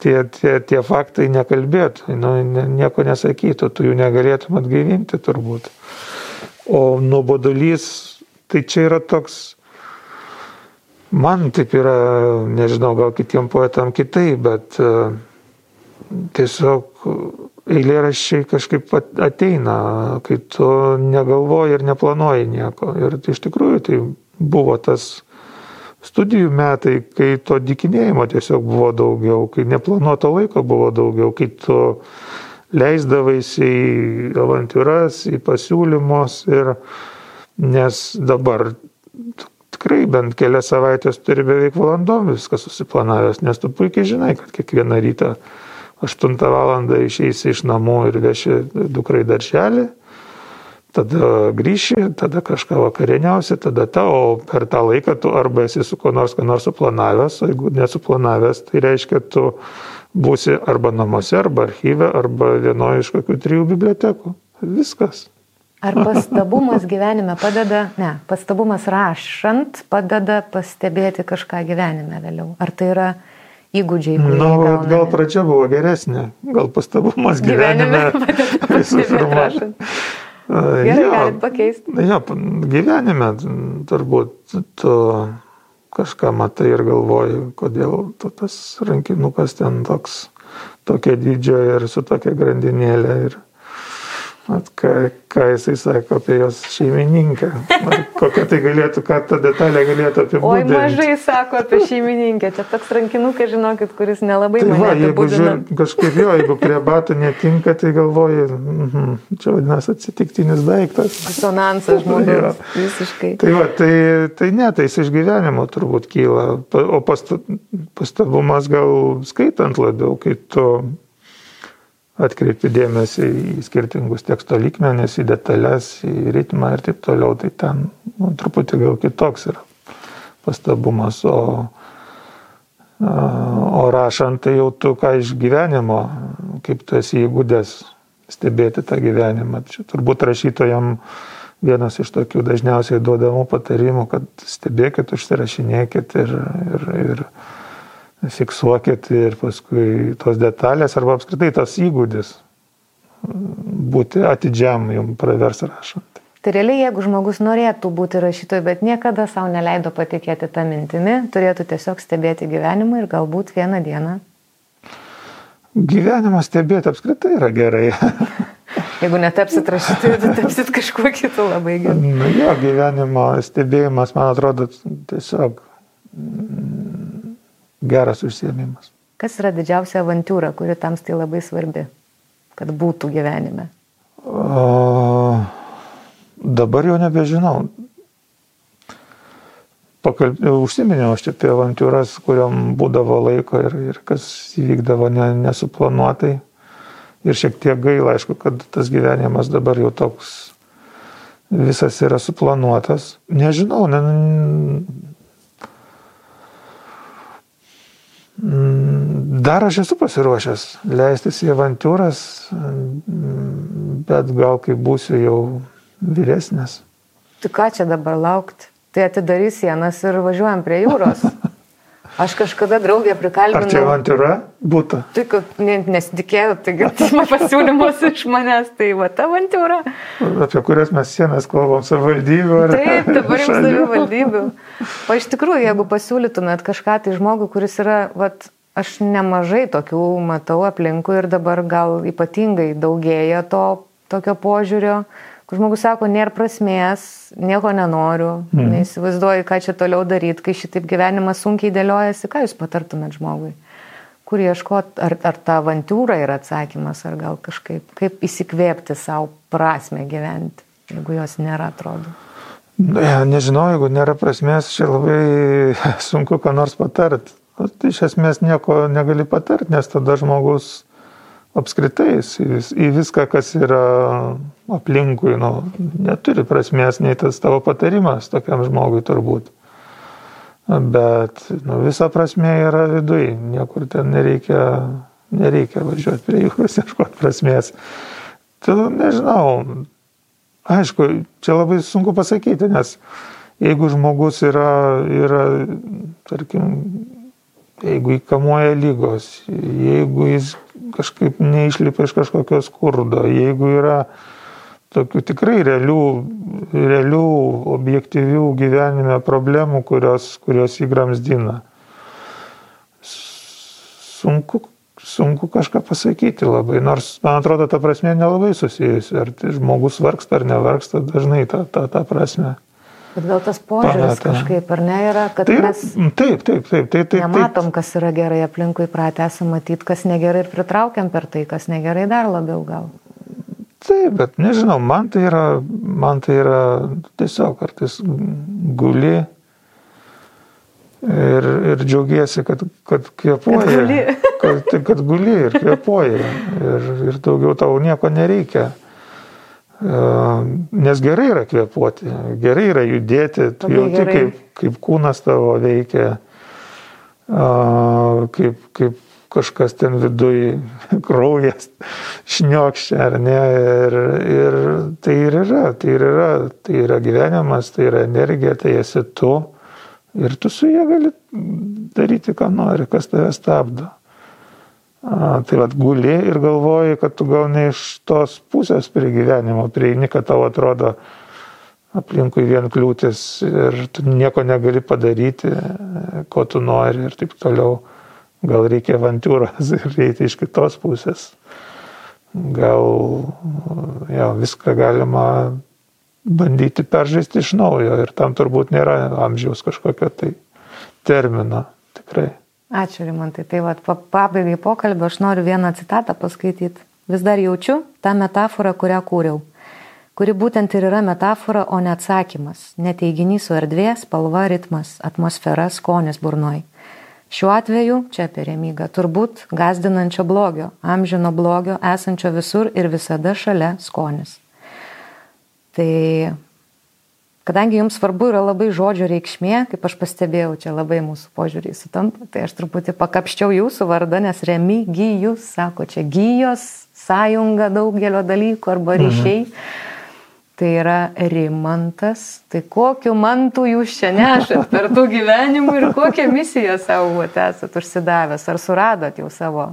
tie, tie, tie faktai nekalbėtų, nu, nieko nesakytų, tu jų negalėtum atgaivinti turbūt. O nuobodulys, tai čia yra toks, man taip yra, nežinau, gal kitiem poetam kitai, bet uh, tiesiog eilėraščiai kažkaip ateina, kai tu negalvoji ir neplanuoji nieko. Ir iš tikrųjų tai buvo tas studijų metai, kai to dikinėjimo tiesiog buvo daugiau, kai neplanuoto laiko buvo daugiau, kai tu leisdavaisi į avantūras, į pasiūlymus ir nes dabar tikrai bent kelias savaitės turi beveik valandom viską susiplanavęs, nes tu puikiai žinai, kad kiekvieną rytą 8 val. išeisi iš namų ir veši dukrai darželį, tada grįši, tada kažką vakarieniausi, tada ta, o per tą laiką tu arba esi su kuo nors, ką nors suplanavęs, o jeigu nesuplanavęs, tai reiškia, tu būsi arba namuose, arba archyve, arba vienoje iš kokių trijų bibliotekų. Viskas. Ar pastabumas gyvenime padeda, ne, pastabumas rašant padeda pastebėti kažką gyvenime vėliau? Ar tai yra įgūdžiai? Na, nu, gaunami? gal pradžia buvo geresnė, gal pastabumas gyvenime, gyvenime visų pirma. Gerai, galit pakeisti. Jo, gyvenime turbūt tu kažką matai ir galvoji, kodėl tu tas rankinukas ten toks, tokia dydžio ir su tokia grandinėlė. Ir At ką, ką jisai sako apie jos šeimininkę. Ar kokia tai galėtų, ką ta detalė galėtų apibūdinti. Oi, mažai sako apie šeimininkę. Čia toks rankinukas, žinokit, kuris nelabai Tai va, jeigu žiūr, kažkaip jo, jeigu prie batų netinka, tai galvoji, mhm, čia vadinasi atsitiktinis daiktas. Disonansas Jo. žmogus. Visiškai. Tai va, tai, tai ne, tai jis iš gyvenimo turbūt kyla, o pasta- pastabumas gal skaitant labiau, kai tu atkreipi dėmesį į skirtingus teksto lygmenis, į detalės, į ritmą ir taip toliau, tai ten nu, truputį gal kitoks yra pastabumas, o, o rašant tai jau tu ką iš gyvenimo, kaip tu esi įgūdęs stebėti tą gyvenimą. Čia turbūt rašytojam vienas iš tokių dažniausiai duodamų patarimų, kad stebėkit, užsirašinėkit ir, ir, ir fiksuokit ir paskui tos detalės arba apskritai tas įgūdis būti atidžiam jums pravers rašant. Tai realiai, jeigu žmogus norėtų būti rašytoju, bet niekada savo neleido patikėti tą mintimi, turėtų tiesiog stebėti gyvenimą ir galbūt vieną dieną, Gyvenimą stebėti apskritai yra gerai. jeigu netapsit rašytoju, tai tapsit kažkuo kitu labai gerai. Na jo, gyvenimo stebėjimas, man atrodo, tiesiog geras užsiemimas. Kas yra didžiausia avantūra, kuri tamstai labai svarbi, kad būtų gyvenime? O, dabar jau nebežinau. Pakalb... Užsiminiau aš čia apie avantūras, kuriam būdavo laiko ir, ir kas įvykdavo ne, nesuplanuotai. Ir šiek tiek gaila, aišku, kad tas gyvenimas dabar jau toks visas yra suplanuotas. Nežinau, ne, Mm, Dar aš esu pasiruošęs leistis į avantūras, bet gal kai būsiu jau vyresnis. Tai ką čia dabar laukti? Tai atidarys sienas ir važiuojam prie jūros. Aš kažkada draugę Ar čia prikalbinau. avantūra būtų? Tai, kad ne- nesitikėjau, tai girdėjau pasiūlymus iš manęs, tai va ta avantūra. Apie kurias mes sienas kalbam savivaldybių ar Taip, dabar jau savivaldybių. O iš tikrųjų, jeigu pasiūlytumėt kažką tai žmogui, kuris yra, vat, aš nemažai tokių matau aplinkui ir dabar gal ypatingai daugėja to tokio požiūrio, kur žmogus sako, nėra prasmės, nieko nenoriu, mm. neįsivaizduoju, ką čia toliau daryti, kai šitaip gyvenimas sunkiai dėliojasi, ką jūs patartumėt žmogui? Kur ieškot, ar, ar ta avantūra yra atsakymas, ar gal kažkaip, kaip įsikvėpti savo prasme gyventi, jeigu jos nėra, atrodo. Ne, nežinau, jeigu nėra prasmės, čia labai sunku ką nors patart. Tai iš esmės nieko negali patart, nes tada žmogus apskritai į viską, kas yra aplinkui, nu, neturi prasmės nei tas tavo patarimas tokiam žmogui turbūt. Bet nu, visa prasme yra viduje, niekur ten nereikia, nereikia važiuoti prie jūros ieškoti prasmės. Tai nežinau, aišku, čia labai sunku pasakyti, nes jeigu žmogus yra, yra tarkim, jeigu įkamuoja lygos, jeigu jis kažkaip neišlipa iš kažkokio skurdo, jeigu yra tokių tikrai realių, realių objektyvių gyvenime problemų, kurios, kurios įgramsdina. Sunku, sunku kažką pasakyti labai, nors man atrodo ta prasme nelabai susijusi, ar tai žmogus vargsta ar nevargsta, dažnai ta, ta, ta prasme. Bet gal tas požiūris Pameta. kažkaip, ar ne, yra, kad Tai yra, mes taip, taip, taip, taip, taip. nematom, kas yra gerai aplinkui, pratę esame matyti, kas negerai ir pritraukiam per tai, kas negerai dar labiau gal. Taip, bet nežinau, man tai yra, man tai yra tiesiog kartais guli ir, ir džiaugiesi, kad, kad kvepuoji. Kad guli. Kad, tai, kad guli ir kvepuoji. Ir, ir daugiau tau nieko nereikia. Nes gerai yra kvepuoti, gerai yra judėti, tu jauti, kaip, kaip kūnas tavo veikia, kaip, kaip kažkas ten viduje kraujas šniokščia, ar ne. Ir, ir tai ir yra, tai ir yra, tai yra gyvenimas, tai yra energija, tai esi tu. Ir tu su jie gali daryti, ką nori, kas tave stabdo. A, tai vad guli ir galvoji, kad tu gal ne iš tos pusės prie gyvenimo prieini, kad tau atrodo aplinkui vien kliūtis ir tu nieko negali padaryti, ko tu nori ir taip toliau. Gal reikia avantūros ir eiti iš kitos pusės. gal jo, viską galima bandyti peržaisti iš naujo ir tam turbūt nėra amžiaus kažkokio tai termino. Tikrai. Ačiū, Rimantai. Tai vad, pabaigai pokalbio aš noriu vieną citatą paskaityti. Vis dar jaučiu tą metaforą, kurią kūriau. Kuri būtent ir yra metafora, o ne atsakymas. Neteiginys su erdvė, spalva, ritmas, atmosfera, skonis burnoj. Šiuo atveju, čia apie remygą, turbūt gazdinančio blogio, amžino blogio, esančio visur ir visada šalia skonis. Tai kadangi jums svarbu yra labai žodžio reikšmė, kaip aš pastebėjau, čia labai mūsų požiūriai sutampa, tai aš truputį pakapščiau jūsų vardą, nes remygijus, sako, čia gyjos, sąjunga daugelio dalykų arba mhm. ryšiai. Mhm. Tai yra rimantas. Tai kokiu mantu jūs čia nešat per tų gyvenimų ir kokią misiją savo esat užsidavęs? Ar suradot jau savo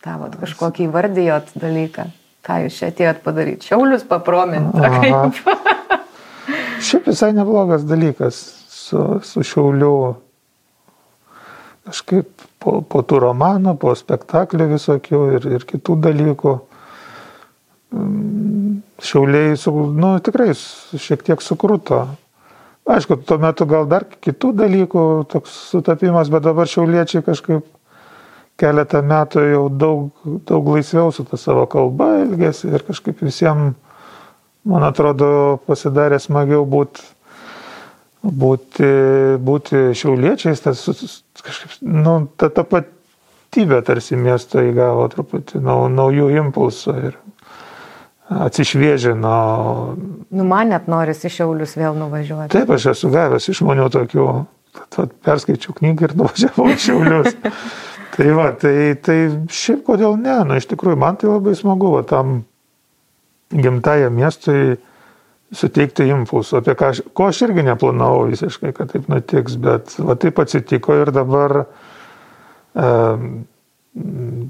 tą kažkokį įvardijot dalyką? Ką jūs čia atėjot padaryti? Šiaulius paprominti. Šiaip visai neblogas dalykas su, su šiauliu. Kažkaip po, po tų romanų, po spektaklių visokių ir, ir kitų dalykų. Mm, šiauliai, su, nu, tikrai šiek tiek sukruto. Aišku, tuo metu gal dar kitų dalykų toks sutapimas, bet dabar šiauliečiai kažkaip keletą metų jau daug, daug laisviau su ta savo kalba elgėsi ir kažkaip visiems, man atrodo, pasidarė smagiau būti būti, būti šiauliečiais, tas kažkaip, nu, ta tapatybė tarsi miesto įgavo truputį nau, naujų impulsų ir atsišviežino. Nu, man net norisi šiaulius vėl nuvažiuoti. Taip, aš esu gavęs iš žmonių tokių, tad perskaičiau knygą ir nuvažiavau šiaulius. Tai va, tai, tai šiaip kodėl ne, na iš tikrųjų man tai labai smagu, va, tam gimtajam miestui suteikti impulsų, apie ką aš, ko aš irgi neplanavau visiškai, kad taip nutiks, bet va, taip atsitiko ir dabar e,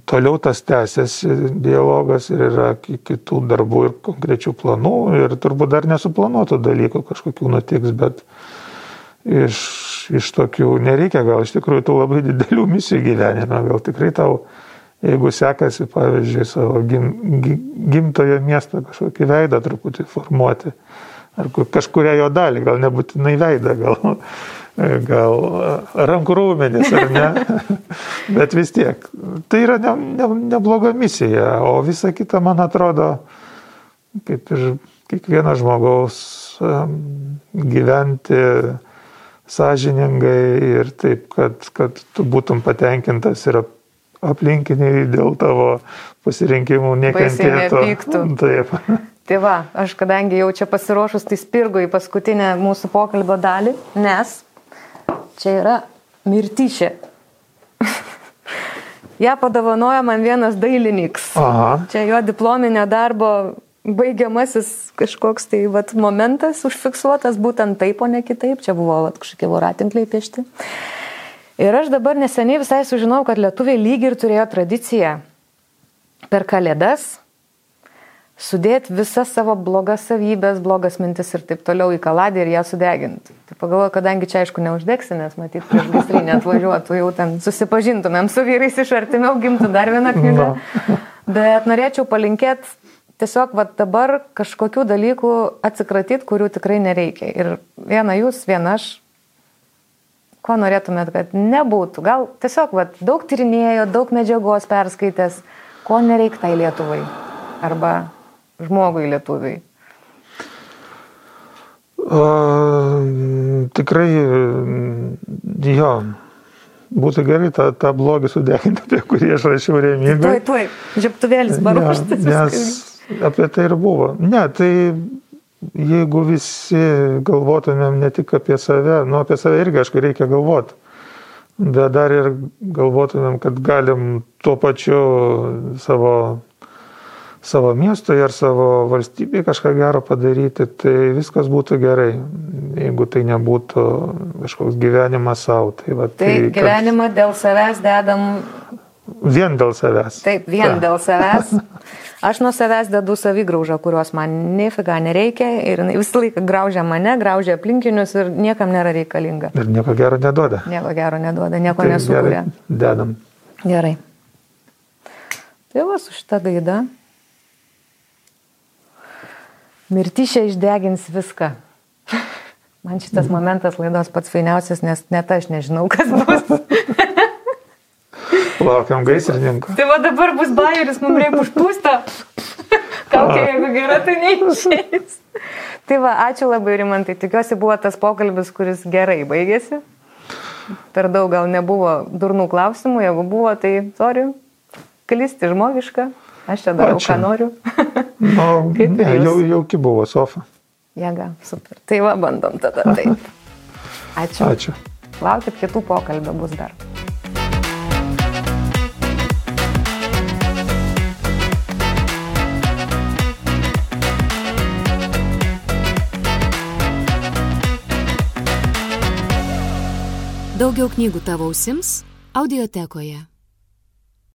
toliau tas tęsiasi dialogas ir yra kitų darbų ir konkrečių planų ir turbūt dar nesuplanuotų dalykų kažkokių nutiks, bet iš iš tokių nereikia gal iš tikrųjų tų labai didelių misijų gyvenime, gal tikrai tau, jeigu sekasi, pavyzdžiui, savo gim, gimtojo miesto kažkokį veidą truputį formuoti, ar kažkuria jo dalį, gal nebūtinai veidą, gal, gal rankų raumenis, ar ne, bet vis tiek. Tai yra ne, ne, nebloga misija, o visa kita, man atrodo, kaip ir kiekvieno žmogaus gyventi sąžiningai ir taip, kad, kad tu būtum patenkintas ir aplinkiniai dėl tavo pasirinkimų nekentėtų. Taip. Tai va, aš kadangi jau čia pasiruošus, tai spirgu į paskutinę mūsų pokalbio dalį, nes čia yra mirtyšė. Ja padovanojo man vienas dailininkas. Čia jo diplominio darbo baigiamasis kažkoks tai vat, momentas užfiksuotas būtent taip, o ne kitaip. Čia buvo vat, kažkokie voratinkliai piešti. Ir aš dabar neseniai visai sužinau, kad lietuviai lygiai ir turėjo tradiciją per kalėdas sudėti visas savo blogas savybės, blogas mintis ir taip toliau į kaladį ir ją sudeginti. Tai pagalvoju, kadangi čia aišku neuždegsi, nes matyt, prieš gaisrinę atvažiuotų, jau ten susipažintumėm su vyrais iš artimiau, gimtų dar vieną knygą. No. Bet norėčiau palinkėti tiesiog va, dabar kažkokių dalykų atsikratyti, kurių tikrai nereikia. Ir viena jūs, viena aš, ko norėtumėt, kad nebūtų. Gal tiesiog va, daug tyrinėjo, daug medžiagos perskaitęs, ko nereikia tai Lietuvai arba žmogui Lietuvai. Uh, tikrai, jo, būtų gerai tą, tą blogį sudeginti, apie kurį aš rašiau remygą. Taip, taip, žiaptuvėlis paruoštas. Ja, nes apie tai ir buvo. Ne, tai jeigu visi galvotumėm ne tik apie save, nu apie save irgi, aišku, reikia galvoti, bet dar ir galvotumėm, kad galim tuo pačiu savo, savo miestui ar savo valstybei kažką gero padaryti, tai viskas būtų gerai, jeigu tai nebūtų kažkoks gyvenimas savo. Tai, va, tai, tai gyvenimą kad... dėl savęs dedam. Vien dėl savęs. Taip, vien Ta. dėl savęs. Aš nuo savęs dedu savigraužą, kurios man nefiga nereikia ir visą laiką graužia mane, graužia aplinkinius ir niekam nėra reikalinga. Ir nieko gero neduoda. Nieko gero neduoda, nieko tai nesukuria. Dedam. Gerai. Tai va su šitą gaidą Mirtyšė išdegins viską. Man šitas momentas laidos pats fainiausias, nes net aš nežinau, kas bus. Laukiam gaisrininko. Tai va dabar bus bairis, mums reikia užpūstą. Kaukė, jeigu gera, tai neišės. Tai va, ačiū labai, Rimantai. Tikiuosi buvo tas pokalbis, kuris gerai baigėsi. Per daug gal nebuvo durnų klausimų, jeigu buvo, tai sorry, klysti žmogiška. Aš čia darau, Ačiū. ką noriu. Kaip ne, jau, jauki buvo sofa. Jėga, super. Tai va, bandom tada taip. Ačiū. Ačiū. Laukit kitų pokalbio bus dar. Daugiau knygų tavo ausims audiotekoje.